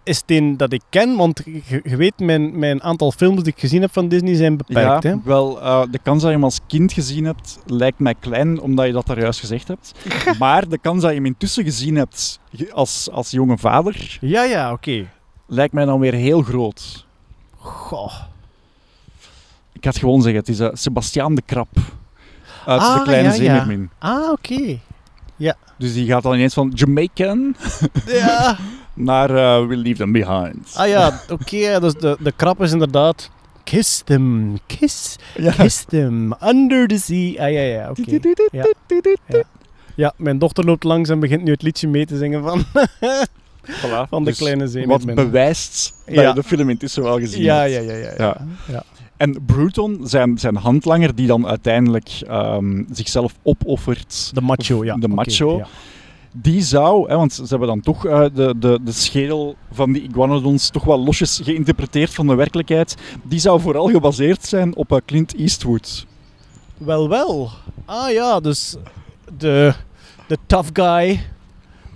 is het een dat ik ken? Want je, weet, mijn, mijn aantal films die ik gezien heb van Disney zijn beperkt. ja, hè? wel, eh, de kans dat je hem als kind gezien hebt, lijkt mij klein, omdat je dat daar juist gezegd hebt. maar de kans dat je hem intussen gezien hebt als, als jonge vader, ja, ja, oké. lijkt mij dan weer heel groot. Goh. Ik het gewoon zeggen, het is uh, Sebastiaan de Krap. Uit Ah, De Kleine ja, ja. Zeemermin. Ah, oké. Dus die gaat dan ineens van Jamaican Ja. naar uh, We Leave Them Behind. Ah ja, oké. ja, dus de, de krap is inderdaad... Kiss them, kiss, Ja. kiss them, under the sea. Ah ja, ja, oké. Ja. Ja, mijn dochter loopt langs en begint nu het liedje mee te zingen van, Voilà. van de Dus kleine Wat zeemermin. bewijst dat Ja. je de film intussen wel gezien Ja, ja, ja, ja. ja. En Bruton, zijn, zijn handlanger, die dan uiteindelijk ehm, zichzelf opoffert, De macho, ja. De macho. ja. die zou, hè, want ze hebben dan toch eh, de, de, de schedel van die iguanodons toch wel losjes geïnterpreteerd van de werkelijkheid, die zou vooral gebaseerd zijn op eh, Clint Eastwood. Wel, wel. Ah ja, dus de, de tough guy,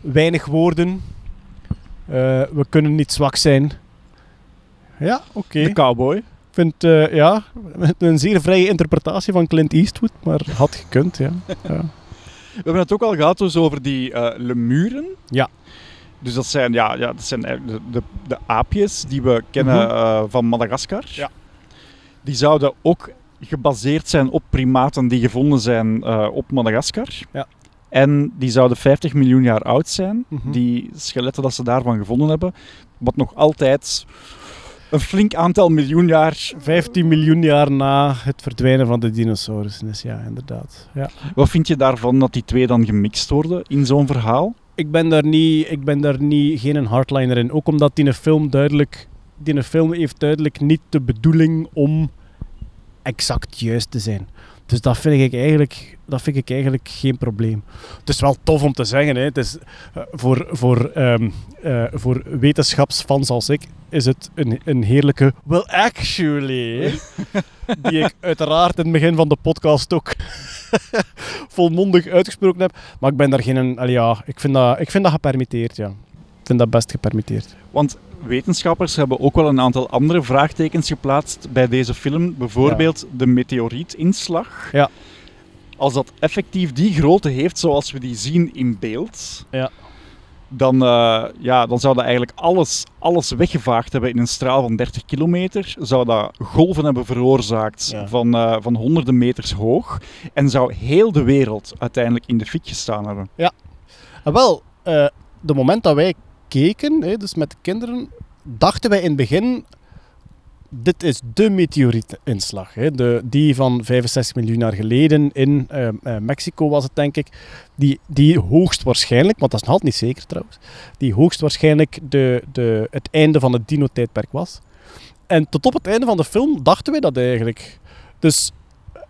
weinig woorden. Eh, we kunnen niet zwak zijn. Ja, oké. De cowboy. Vind eh, ja, een zeer vrije interpretatie van Clint Eastwood, maar had gekund, ja. ja. We hebben het ook al gehad dus over die eh, lemuren. Ja. Dus dat zijn, ja, ja, dat zijn de, de, de aapjes die we kennen Mhm. eh, van Madagaskar. Ja. Die zouden ook gebaseerd zijn op primaten die gevonden zijn op Madagaskar. Ja. En die zouden 50 miljoen jaar oud zijn, Mhm. die skeletten dat ze daarvan gevonden hebben. Wat nog altijd een flink aantal miljoen jaar... 15 miljoen jaar na het verdwijnen van de dinosaurussen is, ja, inderdaad. Ja. Wat vind je daarvan dat die twee dan gemixt worden in zo'n verhaal? ik ben daar niet, ik ben daar niet geen een hardliner in. Ook omdat die film duidelijk, die film heeft duidelijk niet de bedoeling om exact juist te zijn. Dus dat vind ik eigenlijk, dat vind ik eigenlijk geen probleem. Het is wel tof om te zeggen. Hè. Het is, eh, voor, voor, ehm, eh, voor wetenschapsfans als ik is het een, een heerlijke Well Actually. die ik uiteraard in het begin van de podcast ook volmondig uitgesproken heb. Maar ik ben daar geen... allee, ja, ik vind dat, ik vind dat gepermitteerd, ja. Ik vind dat best gepermitteerd. Want wetenschappers hebben ook wel een aantal andere vraagtekens geplaatst bij deze film. Bijvoorbeeld de meteorietinslag. Ja. Als dat effectief die grootte heeft zoals we die zien in beeld, Ja. Dan, eh, ja, dan zou dat eigenlijk alles, alles weggevaagd hebben in een straal van 30 kilometer. Zou dat golven hebben veroorzaakt Ja. van, eh, van honderden meters hoog. En zou heel de wereld uiteindelijk in de fik gestaan hebben. En wel, eh de moment dat wij keken, hè, dus met de kinderen, dachten wij in het begin... Dit is de meteorietinslag. Hè, de, die van 65 miljoen jaar geleden in eh, eh, Mexico was het, denk ik. Die, die hoogstwaarschijnlijk, want dat is nog altijd niet zeker trouwens, die hoogstwaarschijnlijk de, de, het einde van het dino-tijdperk was. En tot op het einde van de film dachten wij dat eigenlijk. Dus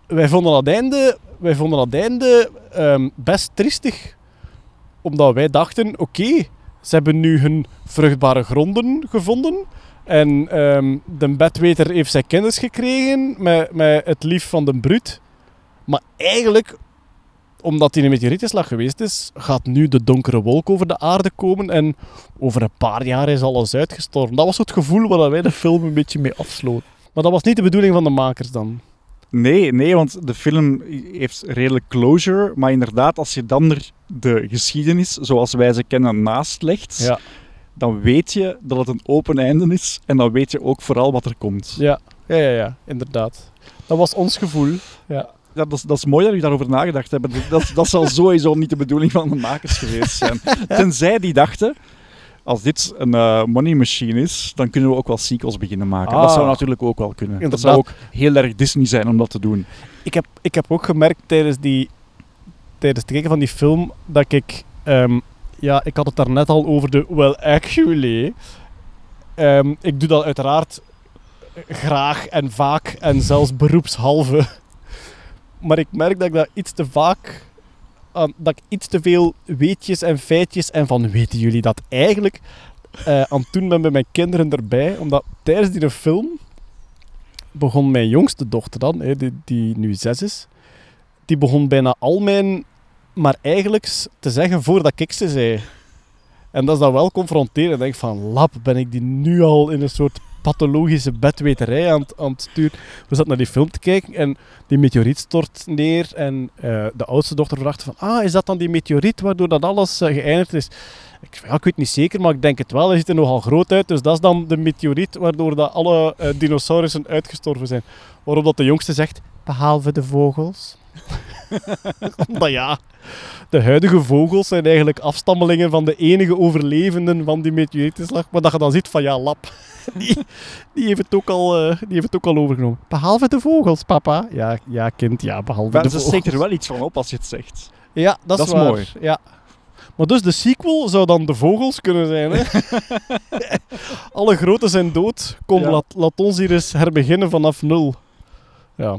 wij vonden dat einde, wij vonden dat einde ehm, best triestig omdat wij dachten, oké, ze hebben nu hun vruchtbare gronden gevonden. En ehm, de bedweter heeft zijn kennis gekregen met, met het lief van de bruut. Maar eigenlijk, omdat hij een meteorietinslag geweest is, gaat nu de donkere wolk over de aarde komen. En over een paar jaar is alles uitgestorven. Dat was het gevoel waar wij de film een beetje mee afsloten. Maar dat was niet de bedoeling van de makers dan. Nee, nee, want de film heeft redelijk closure. Maar inderdaad, als je dan er de geschiedenis zoals wij ze kennen naast legt, Ja, dan weet je dat het een open einde is. En dan weet je ook vooral wat er komt. ja, ja, ja, ja inderdaad. Dat was ons gevoel. Ja. Ja, dat, is, dat is mooi dat jullie daarover nagedacht hebben. Dat, dat zal sowieso niet de bedoeling van de makers geweest zijn. Tenzij die dachten, als dit een eh, money machine is, dan kunnen we ook wel sequels beginnen maken. Dat Ah. zou natuurlijk ook wel kunnen. Dat zou ook heel erg Disney zijn om dat te doen. Ik heb, ik heb ook gemerkt tijdens, die, tijdens het kijken van die film dat ik. ehm, ja, ik had het daar net al over de Well Actually. Ehm, ik doe dat uiteraard graag en vaak en zelfs beroepshalve. Maar ik merk dat ik dat iets te vaak. dat ik iets te veel weetjes en feitjes en van weten jullie dat eigenlijk eh, aan het doen bij mijn kinderen erbij. Omdat tijdens die film begon mijn jongste dochter dan, die, die nu zes is, die begon bijna al mijn maar eigenlijk te zeggen voordat ik ze zei. En dat is dan wel confronterend. Ik denk van, lap, ben ik die nu al in een soort pathologische bedweterij aan, het- aan het sturen. We zaten naar die film te kijken en die meteoriet stort neer. En eh, de oudste dochter vraagt van, ah, is dat dan die meteoriet waardoor dat alles eh, geëindigd is? Ik, ik weet niet zeker, maar ik denk het wel. Hij ziet er nogal groot uit. Dus dat is dan de meteoriet waardoor dat alle eh, dinosaurussen uitgestorven zijn. Waarop dat de jongste zegt, behalve de vogels. Omdat ja, de huidige vogels zijn eigenlijk afstammelingen van de enige overlevenden van die meteorietinslag. Maar dat je dan ziet van ja, lap. Die, die, heeft, het ook al, eh, die heeft het ook al overgenomen. Behalve de vogels, papa. Ja, ja kind, ja, behalve Maar de ze vogels. steekt er wel iets van op als je het zegt. Ja, dat, Dat is is waar. mooi. Ja. Maar dus de sequel zou dan de vogels kunnen zijn. Hè? Alle grote zijn dood. Kom, Ja. laat, laat ons hier eens herbeginnen vanaf nul. Ja.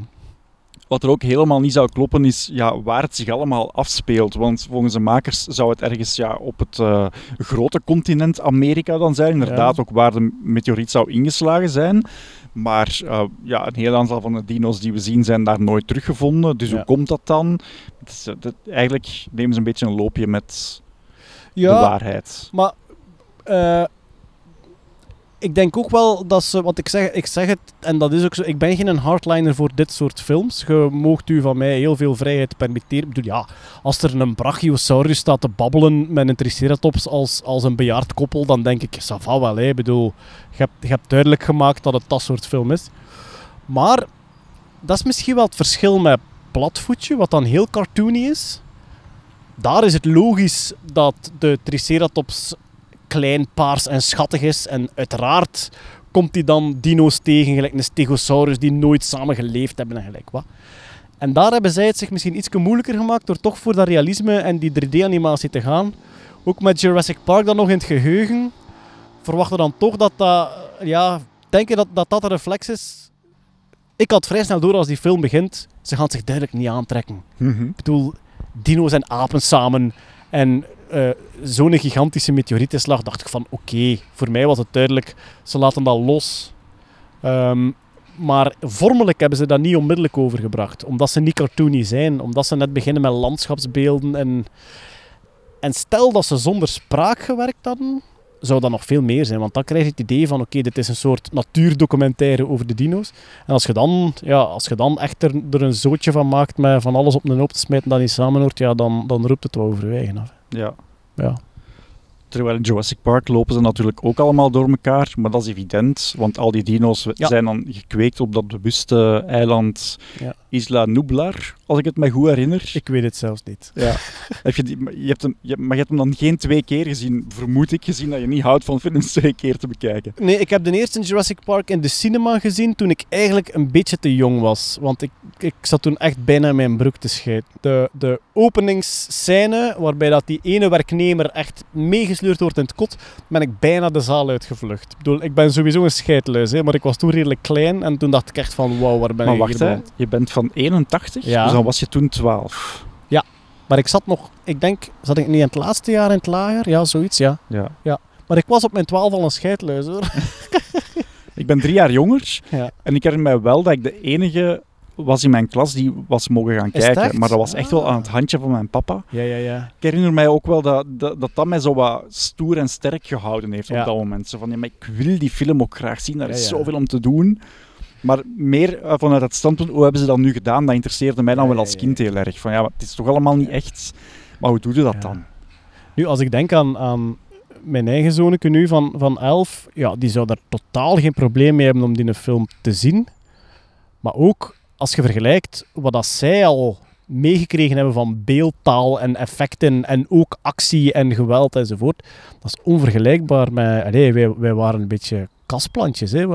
Wat er ook helemaal niet zou kloppen is ja, waar het zich allemaal afspeelt. Want volgens de makers zou het ergens ja, op het eh, grote continent Amerika dan zijn. Inderdaad, Ja. ook waar de meteoriet zou ingeslagen zijn. Maar eh, ja, een heel aantal van de dino's die we zien zijn daar nooit teruggevonden. Dus Ja. hoe komt dat dan? Het is, eh, dat- eigenlijk nemen ze een beetje een loopje met de waarheid. maar ik denk ook wel dat ze, want ik zeg, ik zeg het, en dat is ook zo, ik ben geen hardliner voor dit soort films. Je moogt u van mij heel veel vrijheid permitteren. Ik bedoel, ja, als er een brachiosaurus staat te babbelen met een triceratops als, als een bejaard koppel, dan denk ik, ça va wel, hè. Ik bedoel, je hebt, je hebt duidelijk gemaakt dat het dat soort film is. Maar, dat is misschien wel het verschil met Platvoetje, wat dan heel cartoony is. Daar is het logisch dat de Triceratops klein, paars en schattig is. En uiteraard komt hij dan dino's tegen, gelijk een stegosaurus die nooit samen geleefd hebben en gelijk wat. En daar hebben zij het zich misschien iets moeilijker gemaakt door toch voor dat realisme en die 3D-animatie te gaan. Ook met Jurassic Park dan nog in het geheugen. Verwachten dan toch dat dat, ja, denken dat dat, dat een reflex is. Ik had vrij snel door als die film begint, ze gaan zich duidelijk niet aantrekken. Mhm. Ik bedoel, dino's en apen samen. En eh, zo'n gigantische meteorietinslag, dacht ik van oké, voor mij was het duidelijk, ze laten dat los. Ehm, maar vormelijk hebben ze dat niet onmiddellijk overgebracht, omdat ze niet cartoony zijn, omdat ze net beginnen met landschapsbeelden. En, en stel dat ze zonder spraak gewerkt hadden, zou dat nog veel meer zijn. Want dan krijg je het idee van, oké, dit is een soort natuurdocumentaire over de dino's. En als je dan, ja, als je dan echt er, er een zootje van maakt met van alles op een hoop te smijten dat niet samenhoort, ja, dan, dan roept het wel overwegen af. Ja. Ja. Terwijl in Jurassic Park lopen ze natuurlijk ook allemaal door elkaar, maar dat is evident, want al die dino's Ja. zijn dan gekweekt op dat bewuste eiland Ja. Isla Nublar, als ik het me goed herinner. Ik weet het zelfs niet. Ja. Heb je die, je hebt hem, je, maar je hebt hem dan geen twee keer gezien, vermoed ik, gezien dat je niet houdt van films twee keer te bekijken. Nee, ik heb de eerste Jurassic Park in de cinema gezien toen ik eigenlijk een beetje te jong was. Want ik, ik zat toen echt bijna in mijn broek te scheiden. De, de openingsscène, waarbij dat die ene werknemer echt meegesleurd wordt in het kot, ben ik bijna de zaal uitgevlucht. Ik bedoel, ik ben sowieso een scheidluis, hè, maar ik was toen redelijk klein en toen dacht ik echt van, wauw, waar ben maar ik wacht, hier hè, je bent van 81, Ja. dus dan was je toen 12. Maar ik zat nog, ik denk, zat ik niet in het laatste jaar in het lager? Ja, zoiets, ja. Ja. Maar ik was op mijn twaalf al een scheidluis, hoor. Ik ben drie jaar jonger Ja. en ik herinner mij wel dat ik de enige was in mijn klas die was mogen gaan kijken. Maar dat was echt wel Ah. aan het handje van mijn papa. Ja, ja, ja. Ik herinner mij ook wel dat dat, dat, dat mij zo wat stoer en sterk gehouden heeft Ja. op dat moment. Zo van, ja, maar ik wil die film ook graag zien, daar Ja, is zoveel om te doen. Maar meer eh, vanuit het standpunt, hoe hebben ze dat nu gedaan, dat interesseerde mij dan wel als kind heel erg. Van ja, het is toch allemaal niet echt. Maar hoe doe je dat dan? Nu, als ik denk aan, aan mijn eigen zonneke nu van, van 11, ja, die zou daar totaal geen probleem mee hebben om die film te zien. Maar ook als je vergelijkt wat dat zij al meegekregen hebben van beeldtaal en effecten en ook actie en geweld enzovoort, dat is onvergelijkbaar met... Allee, wij, wij waren een beetje kastplantjes. Hè.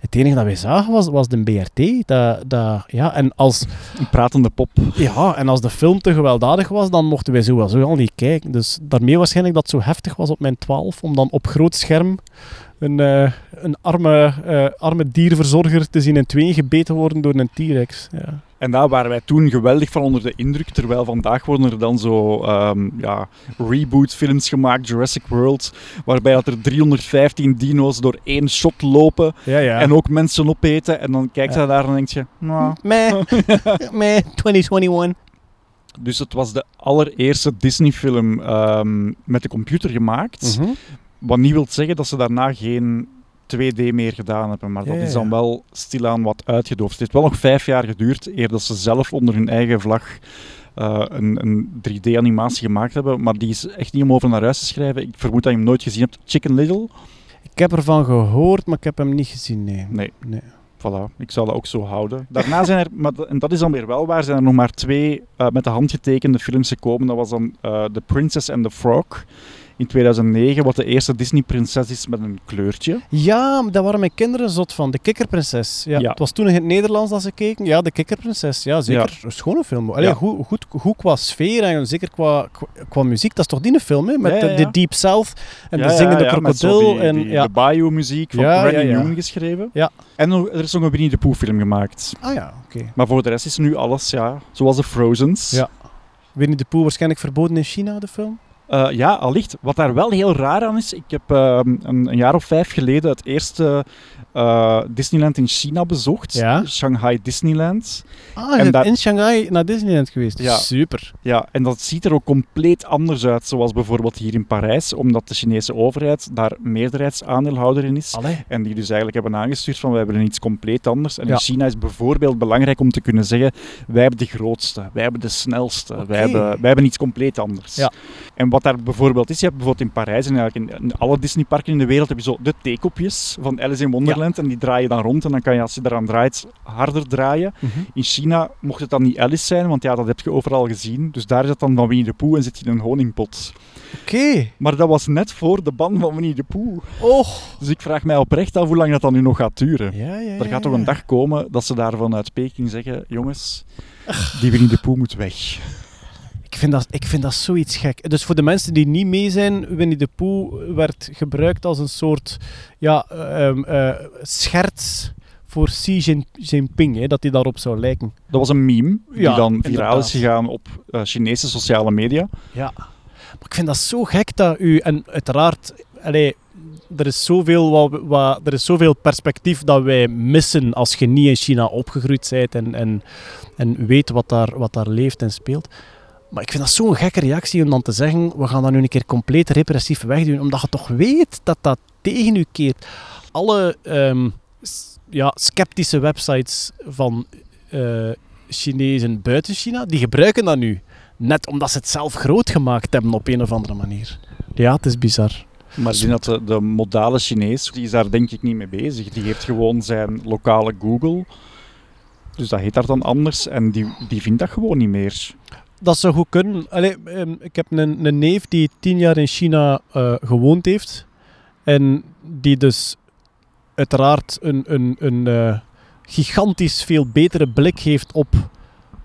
Het enige dat wij zagen was, was de BRT. Dat, dat, ja, en als... Een pratende pop. Ja, en als de film te gewelddadig was, dan mochten wij sowieso al niet kijken. Dus daarmee waarschijnlijk dat het zo heftig was op mijn 12, om dan op groot scherm een, eh, een arme, eh, arme dierverzorger te zien in tweeën gebeten worden door een T-Rex. Ja. En daar waren wij toen geweldig van onder de indruk. Terwijl vandaag worden er dan zo ehm, ja, reboot-films gemaakt, Jurassic World. Waarbij dat er 315 dino's door één shot lopen. Ja, ja. En ook mensen opeten. En dan kijkt hij daar en denk je... Nou. Meh, meh, 2021. Dus het was de allereerste Disney-film ehm, met de computer gemaakt. Mhm. Wat niet wil zeggen dat ze daarna geen 2D meer gedaan hebben. Maar dat ja, is dan wel stilaan wat uitgedoofd. Het heeft wel nog vijf jaar geduurd eer dat ze zelf onder hun eigen vlag eh, een, een 3D-animatie gemaakt hebben. Maar die is echt niet om over naar huis te schrijven. Ik vermoed dat je hem nooit gezien hebt. Chicken Little. Ik heb ervan gehoord, maar ik heb hem niet gezien, nee. Nee. nee. Voilà, ik zal dat ook zo houden. Daarna zijn er, maar, en dat is dan weer wel waar, zijn er nog maar twee eh, met de hand getekende films gekomen. Dat was dan eh The Princess and the Frog in 2009, wat de eerste Disney-prinses is met een kleurtje. Ja, daar waren mijn kinderen zot van. De Kikkerprinses. Ja, Ja. Het was toen in het Nederlands dat ze keken. Ja, De Kikkerprinses. Ja, zeker. Een schone film. Allee, Ja. goed, goed, goed qua sfeer en zeker qua, qua, qua muziek. Dat is toch die een film, hè? Met de. Deep South en de zingende krokodil. die- en, die-. De Bayou-muziek van Randy. Newman geschreven. Ja. En er is nog een Winnie de Pooh-film gemaakt. Ah ja, oké. Maar voor de rest is nu alles, ja, zoals de Frozens. Ja. Winnie de Pooh waarschijnlijk verboden in China, de film? Eh, ja, allicht. Wat daar wel heel raar aan is, ik heb ehm, een, een jaar of vijf geleden het eerste eh, Disneyland in China bezocht. Ja. Shanghai Disneyland. Ah, je En in Shanghai naar Disneyland geweest. Ja. Super. Ja, en dat ziet er ook compleet anders uit, zoals bijvoorbeeld hier in Parijs, omdat de Chinese overheid daar meerderheidsaandeelhouder in is. Allee. En die dus eigenlijk hebben aangestuurd van wij hebben iets compleet anders. En Ja. in China is bijvoorbeeld belangrijk om te kunnen zeggen wij hebben de grootste, wij hebben de snelste, wij, hebben, wij hebben iets compleet anders. Ja. En wat daar bijvoorbeeld is, je hebt bijvoorbeeld in Parijs en eigenlijk in, in alle Disneyparken in de wereld heb je zo de theekopjes van Alice in Wonderland en die draai je dan rond en dan kan je als je eraan draait harder draaien. Mhm. In China mocht het dan niet Alice zijn, want ja, dat heb je overal gezien. Dus daar is het dan van Winnie de Pooh en zit je in een honingpot. Oké. Maar dat was net voor de ban van Winnie de Pooh. Och. Dus ik vraag mij oprecht af hoe lang dat dan nu nog gaat duren. Ja, ja, Er ja, gaat toch een dag komen dat ze daar vanuit Peking zeggen: jongens, die Winnie de Pooh moet weg. Ik vind, dat, ik vind dat zoiets gek. Dus voor de mensen die niet mee zijn, Winnie de Pooh werd gebruikt als een soort ja, eh, scherts voor Xi Jin- Jinping, hè, dat hij daarop zou lijken. Dat was een meme die Ja, dan viraal inderdaad. is gegaan op eh, Chinese sociale media. Ja. Maar ik vind dat zo gek dat u... En uiteraard, allee, er, is zoveel wat, wat, er is zoveel perspectief dat wij missen als je niet in China opgegroeid bent en, en, en weet wat daar, wat daar leeft en speelt. Maar ik vind dat zo'n gekke reactie om dan te zeggen, we gaan dat nu een keer compleet repressief wegdoen, omdat je toch weet dat dat tegen u keert. Alle ehm, ja, sceptische websites van eh Chinezen buiten China, die gebruiken dat nu. Net omdat ze het zelf groot gemaakt hebben op een of andere manier. Ja, het is bizar. Maar ik dat de, de modale Chinees, die is daar denk ik niet mee bezig. Die heeft gewoon zijn lokale Google. Dus dat heet daar dan anders. En die, die vindt dat gewoon niet meer. Dat zou goed kunnen. Ehm, ik heb een, een neef die tien jaar in China eh, gewoond heeft. En die dus uiteraard een, een, een eh, gigantisch veel betere blik heeft op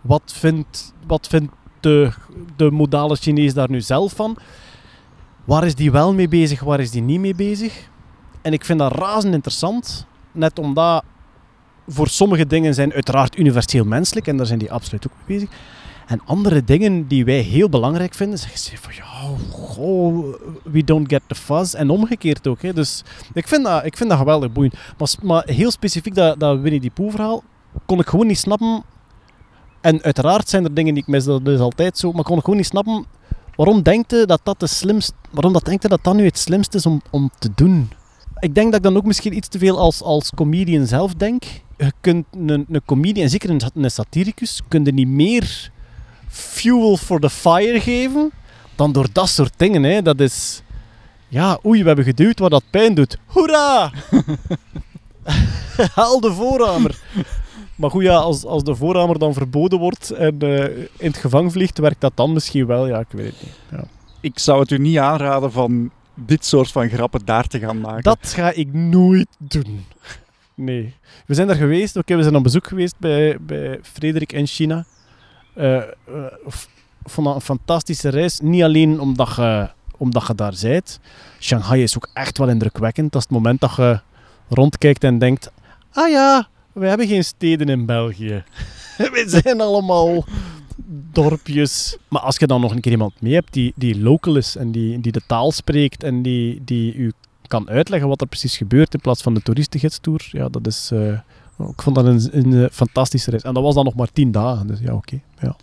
wat vindt, wat vindt de, de modale Chinees daar nu zelf van. Waar is die wel mee bezig, waar is die niet mee bezig? En ik vind dat razend interessant. Net omdat voor sommige dingen zijn uiteraard universeel menselijk en daar zijn die absoluut ook mee bezig. En andere dingen die wij heel belangrijk vinden, zeggen ze van ja, we don't get the fuzz. En omgekeerd ook. Hè. Dus ik vind, dat, ik vind dat geweldig boeiend. Maar, maar heel specifiek dat, dat Winnie die Pooh verhaal, kon ik gewoon niet snappen. En uiteraard zijn er dingen die ik mis, dat is altijd zo. Maar kon ik gewoon niet snappen, waarom denkt je dat dat de slimst, waarom dat je dat dat nu het slimste is om, om te doen? Ik denk dat ik dan ook misschien iets te veel als, als comedian zelf denk. Je kunt een, een comedian, zeker een, satiricus, kun niet meer fuel for the fire geven dan door dat soort dingen. Hè. Dat is... Ja, oei, we hebben geduwd waar dat pijn doet. Hoera! Haal de voorhamer. Maar goed, ja, als, als de voorhamer dan verboden wordt en eh, in het gevangen vliegt, werkt dat dan misschien wel. Ja, ik weet het niet. Ja. Ik zou het u niet aanraden van dit soort van grappen daar te gaan maken. Dat ga ik nooit doen. Nee. We zijn daar geweest, oké, we zijn op bezoek geweest bij, bij Frederik in China. Eh, eh, vond dat een fantastische reis. Niet alleen omdat je, omdat je daar bent. Shanghai is ook echt wel indrukwekkend. Dat is het moment dat je rondkijkt en denkt... Ah ja, we hebben geen steden in België. we zijn allemaal dorpjes. Maar als je dan nog een keer iemand mee hebt die, die local is en die, die de taal spreekt en die, die u kan uitleggen wat er precies gebeurt in plaats van de toeristengidstour, ja, dat is... eh, ik vond dat een, een eh, fantastische reis. En dat was dan nog maar tien dagen, dus ja, oké. Ja.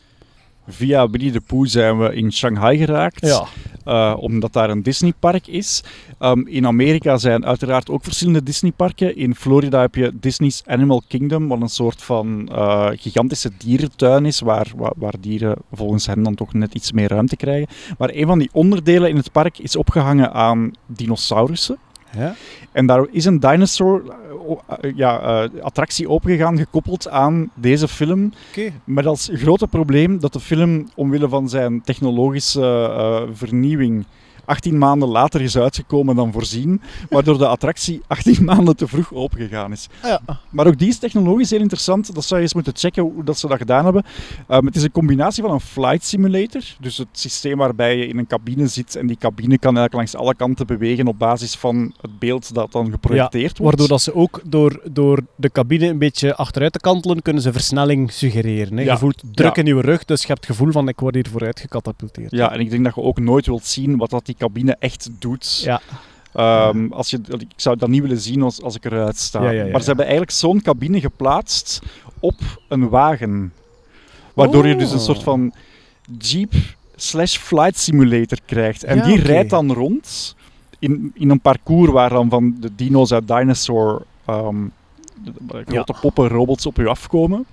Via Winnie de Pooh zijn we in Shanghai geraakt. ja. eh, omdat daar een Disneypark is. Ehm, in Amerika zijn uiteraard ook verschillende Disneyparken. In Florida heb je Disney's Animal Kingdom, wat een soort van eh, gigantische dierentuin is, waar, waar, waar dieren volgens hen dan toch net iets meer ruimte krijgen. Maar een van die onderdelen in het park is opgehangen aan dinosaurussen. Ja. En daar is een dinosaur eh, eh, ja, eh, attractie opengegaan, gekoppeld aan deze film. Oké. Met als grote probleem dat de film, omwille van zijn technologische vernieuwing, 18 maanden later is uitgekomen dan voorzien, waardoor de attractie 18 maanden te vroeg opengegaan is. Ja. Maar ook die is technologisch heel interessant. Dat zou je eens moeten checken hoe dat ze dat gedaan hebben. Um, het is een combinatie van een flight simulator, dus het systeem waarbij je in een cabine zit en die cabine kan eigenlijk langs alle kanten bewegen op basis van het beeld dat dan geprojecteerd wordt. Waardoor dat ze ook door, door de cabine een beetje achteruit te kantelen, kunnen ze versnelling suggereren. Hè? Ja. Je voelt druk in je rug, dus je hebt het gevoel van ik word hier vooruit gecatapulteerd. Ja, en ik denk dat je ook nooit wilt zien wat dat die cabine echt doet. Ja. Ehm, als je, ik zou dat niet willen zien als, als ik eruit sta. Ja, ja, ja, maar ze hebben eigenlijk zo'n cabine geplaatst op een wagen. Waardoor je dus een soort van Jeep slash flight simulator krijgt. En die rijdt dan rond in, in een parcours waar dan van de dino's uit Dinosaur ehm, grote poppen robots op je afkomen.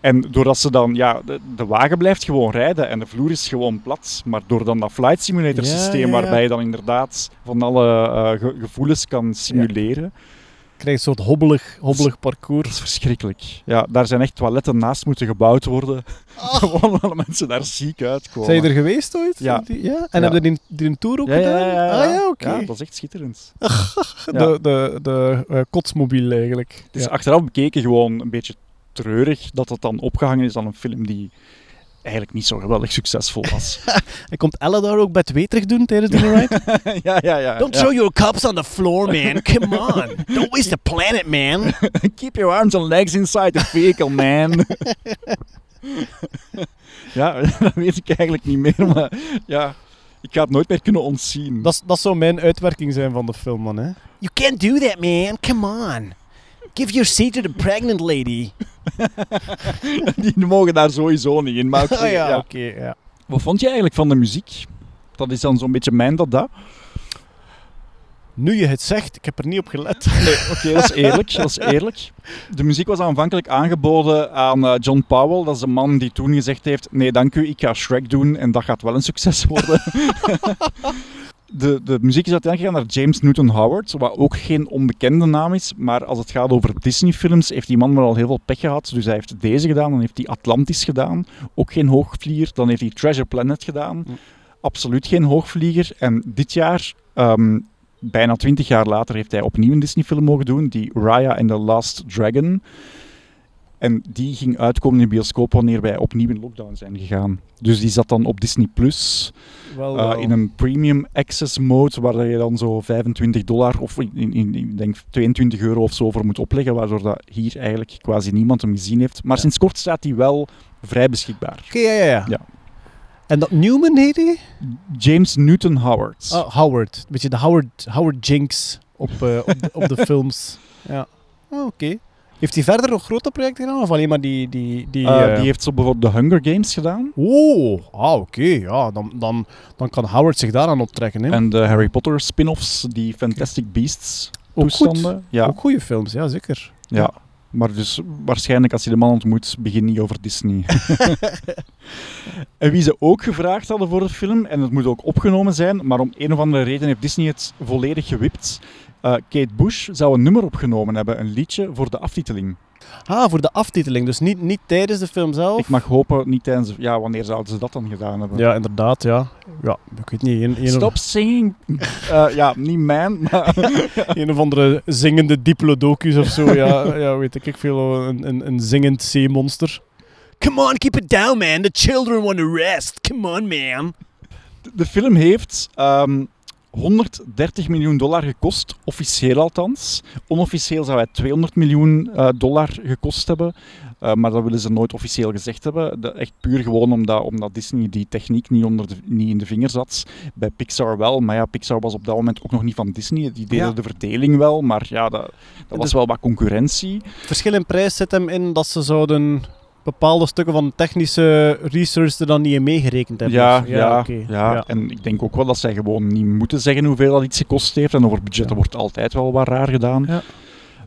En doordat ze dan, ja, de, de wagen blijft gewoon rijden en de vloer is gewoon plat. Maar door dan dat flight simulator systeem, ja, ja. waarbij je dan inderdaad van alle eh, ge- gevoelens kan simuleren, Je krijgt een soort hobbelig, hobbelig dat parcours. is verschrikkelijk. Ja, daar zijn echt toiletten naast moeten gebouwd worden. Gewoon omdat mensen daar ziek uitkomen. Zijn je er geweest ooit? Ja. En hebben je die, die een tour ook gedaan? ja, ja. Ah ja, oké. Dat is echt schitterend. De, de, de eh, kotsmobiel eigenlijk. Het is achteraf bekeken gewoon een beetje treurig dat het dan opgehangen is aan een film die eigenlijk niet zo geweldig succesvol was. En komt Ella daar ook bij het weer terug doen tijdens de ride? ja, ja, ja. Don't ja. throw your cups on the floor, man. Come on. Don't waste the planet, man. Keep your arms and legs inside the vehicle, man. ja, dat weet ik eigenlijk niet meer, maar ja. Ik ga het nooit meer kunnen ontzien. Dat, is- dat zou mijn uitwerking zijn van de film, man. Hè? You can't do that, man. Come on. Give your seat to the pregnant lady. Die mogen daar sowieso niet in. Maar oké, ja, ja. oké. ja. Wat vond je eigenlijk van de muziek? Dat is dan zo'n beetje mijn dat dat. Nu je het zegt, ik heb er niet op gelet. Nee, oké, dat is eerlijk. Dat is eerlijk. De muziek was aanvankelijk aangeboden aan eh, John Powell. Dat is de man die toen gezegd heeft: Nee, dank u, ik ga Shrek doen en dat gaat wel een succes worden. De, de muziek is uiteindelijk gegaan naar James Newton Howard, wat ook geen onbekende naam is. Maar als het gaat over Disney-films, heeft die man wel al heel veel pech gehad. Dus hij heeft deze gedaan, dan heeft hij Atlantis gedaan. Ook geen hoogvlieger. Dan heeft hij Treasure Planet gedaan. Absoluut geen hoogvlieger. En dit jaar. ehm, bijna twintig jaar later heeft hij opnieuw een Disney-film mogen doen, die Raya and the Last Dragon. En die ging uitkomen in de bioscoop wanneer wij opnieuw in lockdown zijn gegaan. Dus die zat dan op Disney Plus eh, in een premium access mode, waar je dan zo 25 dollar of in, in, in- ik denk 22 euro of zo voor moet opleggen, waardoor dat hier eigenlijk quasi niemand hem gezien heeft. Maar Ja. sinds kort staat hij wel vrij beschikbaar. Oké, ja, ja, ja, Ja. En dat Newman heet hij? James Newton Howard. Oh, Howard. Beetje de Howard, Howard Jinx op, eh, op, de, op de films. Ja. Oh, Oké. Heeft hij verder nog grote projecten gedaan? Of alleen maar die... Die, die, Eh, eh, die heeft zo bijvoorbeeld de Hunger Games gedaan. Oh, ah, oké. Ja, dan, dan, dan kan Howard zich daaraan optrekken. Hè. En de Harry Potter spin-offs, die Fantastic Beasts Ook goed. toestanden. Ja, Ook goede films, ja, zeker. ja. Maar dus waarschijnlijk als je de man ontmoet, begin niet over Disney. en wie ze ook gevraagd hadden voor de film, en het moet ook opgenomen zijn, maar om een of andere reden heeft Disney het volledig gewipt. Eh, Kate Bush zou een nummer opgenomen hebben, een liedje voor de aftiteling. Ah, voor de aftiteling. Dus niet, niet tijdens de film zelf. Ik mag hopen, niet tijdens... de- Ja, wanneer zouden ze dat dan gedaan hebben? Ja, inderdaad, ja. Ja, ik weet niet. Een, een, Stop singing! Eh, ja, niet mijn, maar... een of andere zingende diplodocus of zo. Ja, ja weet ik, ik veel. Een, een, een zingend zeemonster. Come on, keep it down, man. The children want to rest. Come on, man. De film heeft ehm, 130 miljoen dollar gekost, officieel althans. Onofficieel zou hij 200 miljoen eh, dollar gekost hebben, eh, maar dat willen ze nooit officieel gezegd hebben. De- echt puur gewoon omdat, omdat Disney die techniek niet, onder de, niet in de vingers had. Bij Pixar wel, maar ja, Pixar was op dat moment ook nog niet van Disney. Die deden Ja. de verdeling wel, maar ja, dat, dat was Dus- wel wat concurrentie. Het verschil in prijs zit hem in dat ze zouden bepaalde stukken van technische research er dan niet in meegerekend hebben. Ja, ja, ja. En ik denk ook wel dat zij gewoon niet moeten zeggen hoeveel dat iets gekost heeft. En over budgetten wordt altijd wel wat raar gedaan. Ja.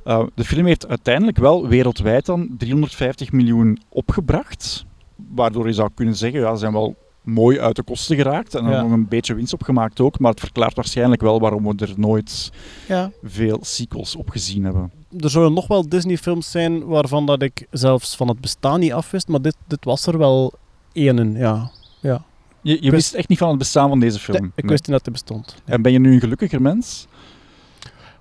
Eh, de film heeft uiteindelijk wel wereldwijd dan 350 miljoen opgebracht. Waardoor je zou kunnen zeggen, ja, ze zijn wel mooi uit de kosten geraakt. En dan Ja. nog een beetje winst opgemaakt ook. Maar het verklaart waarschijnlijk wel waarom we er nooit Ja. veel sequels op gezien hebben. Er zullen nog wel Disney-films zijn waarvan dat ik zelfs van het bestaan niet afwist, maar dit, dit was er wel één, ja. Je, je wist- echt niet van het bestaan van deze film. Nee, ik wist niet dat het bestond. En ben je nu een gelukkiger mens?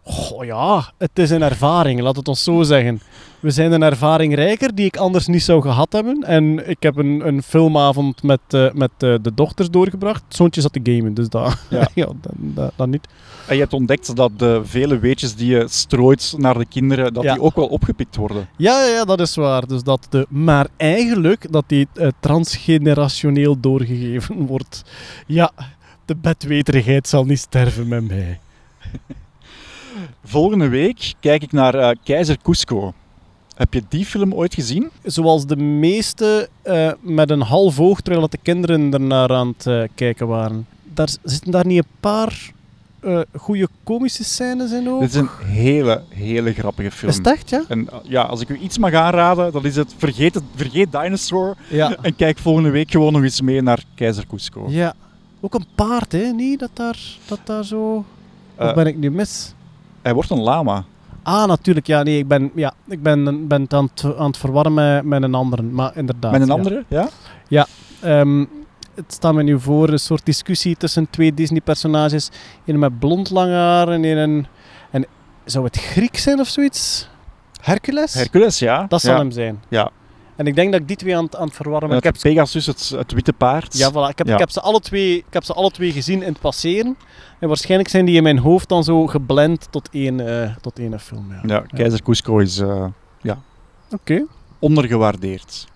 Goh ja, het is een ervaring, laat het ons zo zeggen. We zijn een ervaring rijker die ik anders niet zou gehad hebben. En ik heb een, een filmavond met, eh, met eh, de dochters doorgebracht. Het zoontje zat te gamen, dus dat, Ja. ja. dat, dat, dat niet. En je hebt ontdekt dat de vele weetjes die je strooit naar de kinderen, dat Ja. die ook wel opgepikt worden. Ja, ja, ja, dat is waar. Dus dat de, maar eigenlijk dat die eh, transgenerationeel doorgegeven wordt. Ja, de bedweterigheid zal niet sterven met mij. Volgende week kijk ik naar eh, Keizer Cusco. Heb je die film ooit gezien? Zoals de meeste eh, met een half oog, terwijl dat de kinderen ernaar aan het eh, kijken waren. Daar zitten daar niet een paar eh goede komische scènes in ook? Dit is een hele, hele grappige film. Is het echt, ja? En ja, als ik u iets mag aanraden, dan is het vergeet, het, vergeet Dinosaur Ja. en kijk volgende week gewoon nog eens mee naar Keizer Cusco. ja. Ook een paard, hè? Niet dat daar, dat daar zo... Of ben ik nu mis? Hij wordt een lama. Ah, natuurlijk. Ja, nee, ik ben, ja, ik ben, ben het aan het, aan het verwarren met, een andere. Maar inderdaad. Met een ja. andere, ja? Ehm, het staat me nu voor een soort discussie tussen twee Disney-personages. Een met blond lang haar en een... En zou het Griek zijn of zoiets? Hercules? Hercules, ja. dat zal ja. hem zijn. Ja. En ik denk dat ik die twee aan, het- aan het verwarren ben. En Ik heb, Pegasus, het, het witte paard. ja, voilà, ik, heb, Ja. ik, heb ze alle twee, ik heb ze alle twee gezien in het passeren. En waarschijnlijk zijn die in mijn hoofd dan zo geblend tot één, eh, tot één film. Ja. Ja, Keizer Cusco is eh, Oké. ondergewaardeerd.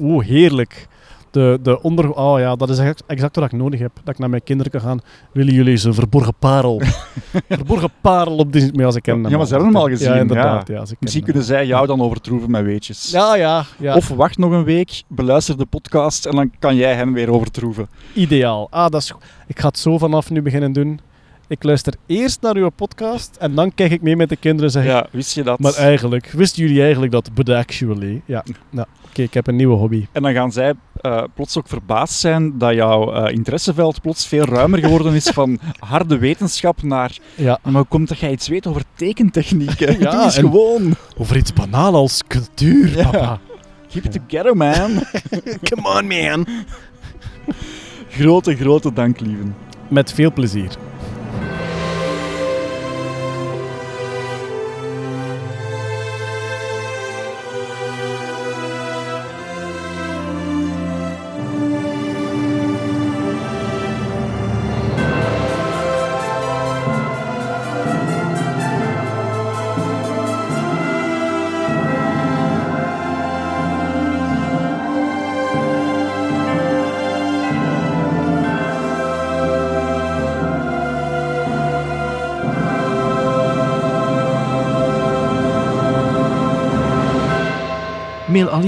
Oeh, heerlijk. De, de onder... Oh ja, dat is exact, wat ik nodig heb. Dat ik naar mijn kinderen kan gaan. Willen jullie eens een verborgen parel? verborgen parel op Disney... Maar ja, ze kennen Ja, maar ze hebben hem al gezien, Ja, inderdaad. ja. Ja, ze Misschien kunnen zij jou dan overtroeven met weetjes. hem. Ja, ja, ja. Of wacht nog een week, beluister de podcast en dan kan jij hen weer overtroeven. Ideaal. Ah, dat is. Ik ga het zo vanaf nu beginnen doen. Ik luister eerst naar uw podcast en dan kijk ik mee met de kinderen en zeg Ja, wist je dat? Maar eigenlijk, wisten jullie eigenlijk dat? But actually. Ja, nou, oké, ik heb een nieuwe hobby. En dan gaan zij eh, plots ook verbaasd zijn dat jouw eh, interesseveld plots veel ruimer geworden is van harde wetenschap naar... Ja, Maar hoe komt dat jij iets weet over tekentechnieken? Ja, en- gewoon. over iets banaal als cultuur, Ja. papa. Keep it together, man. Come on, man. grote, grote dank, lieven. Met veel plezier.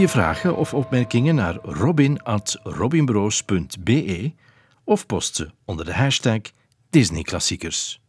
Je vragen of opmerkingen naar robin.robinbroos.be of post onder de hashtag Disneyklassiekers.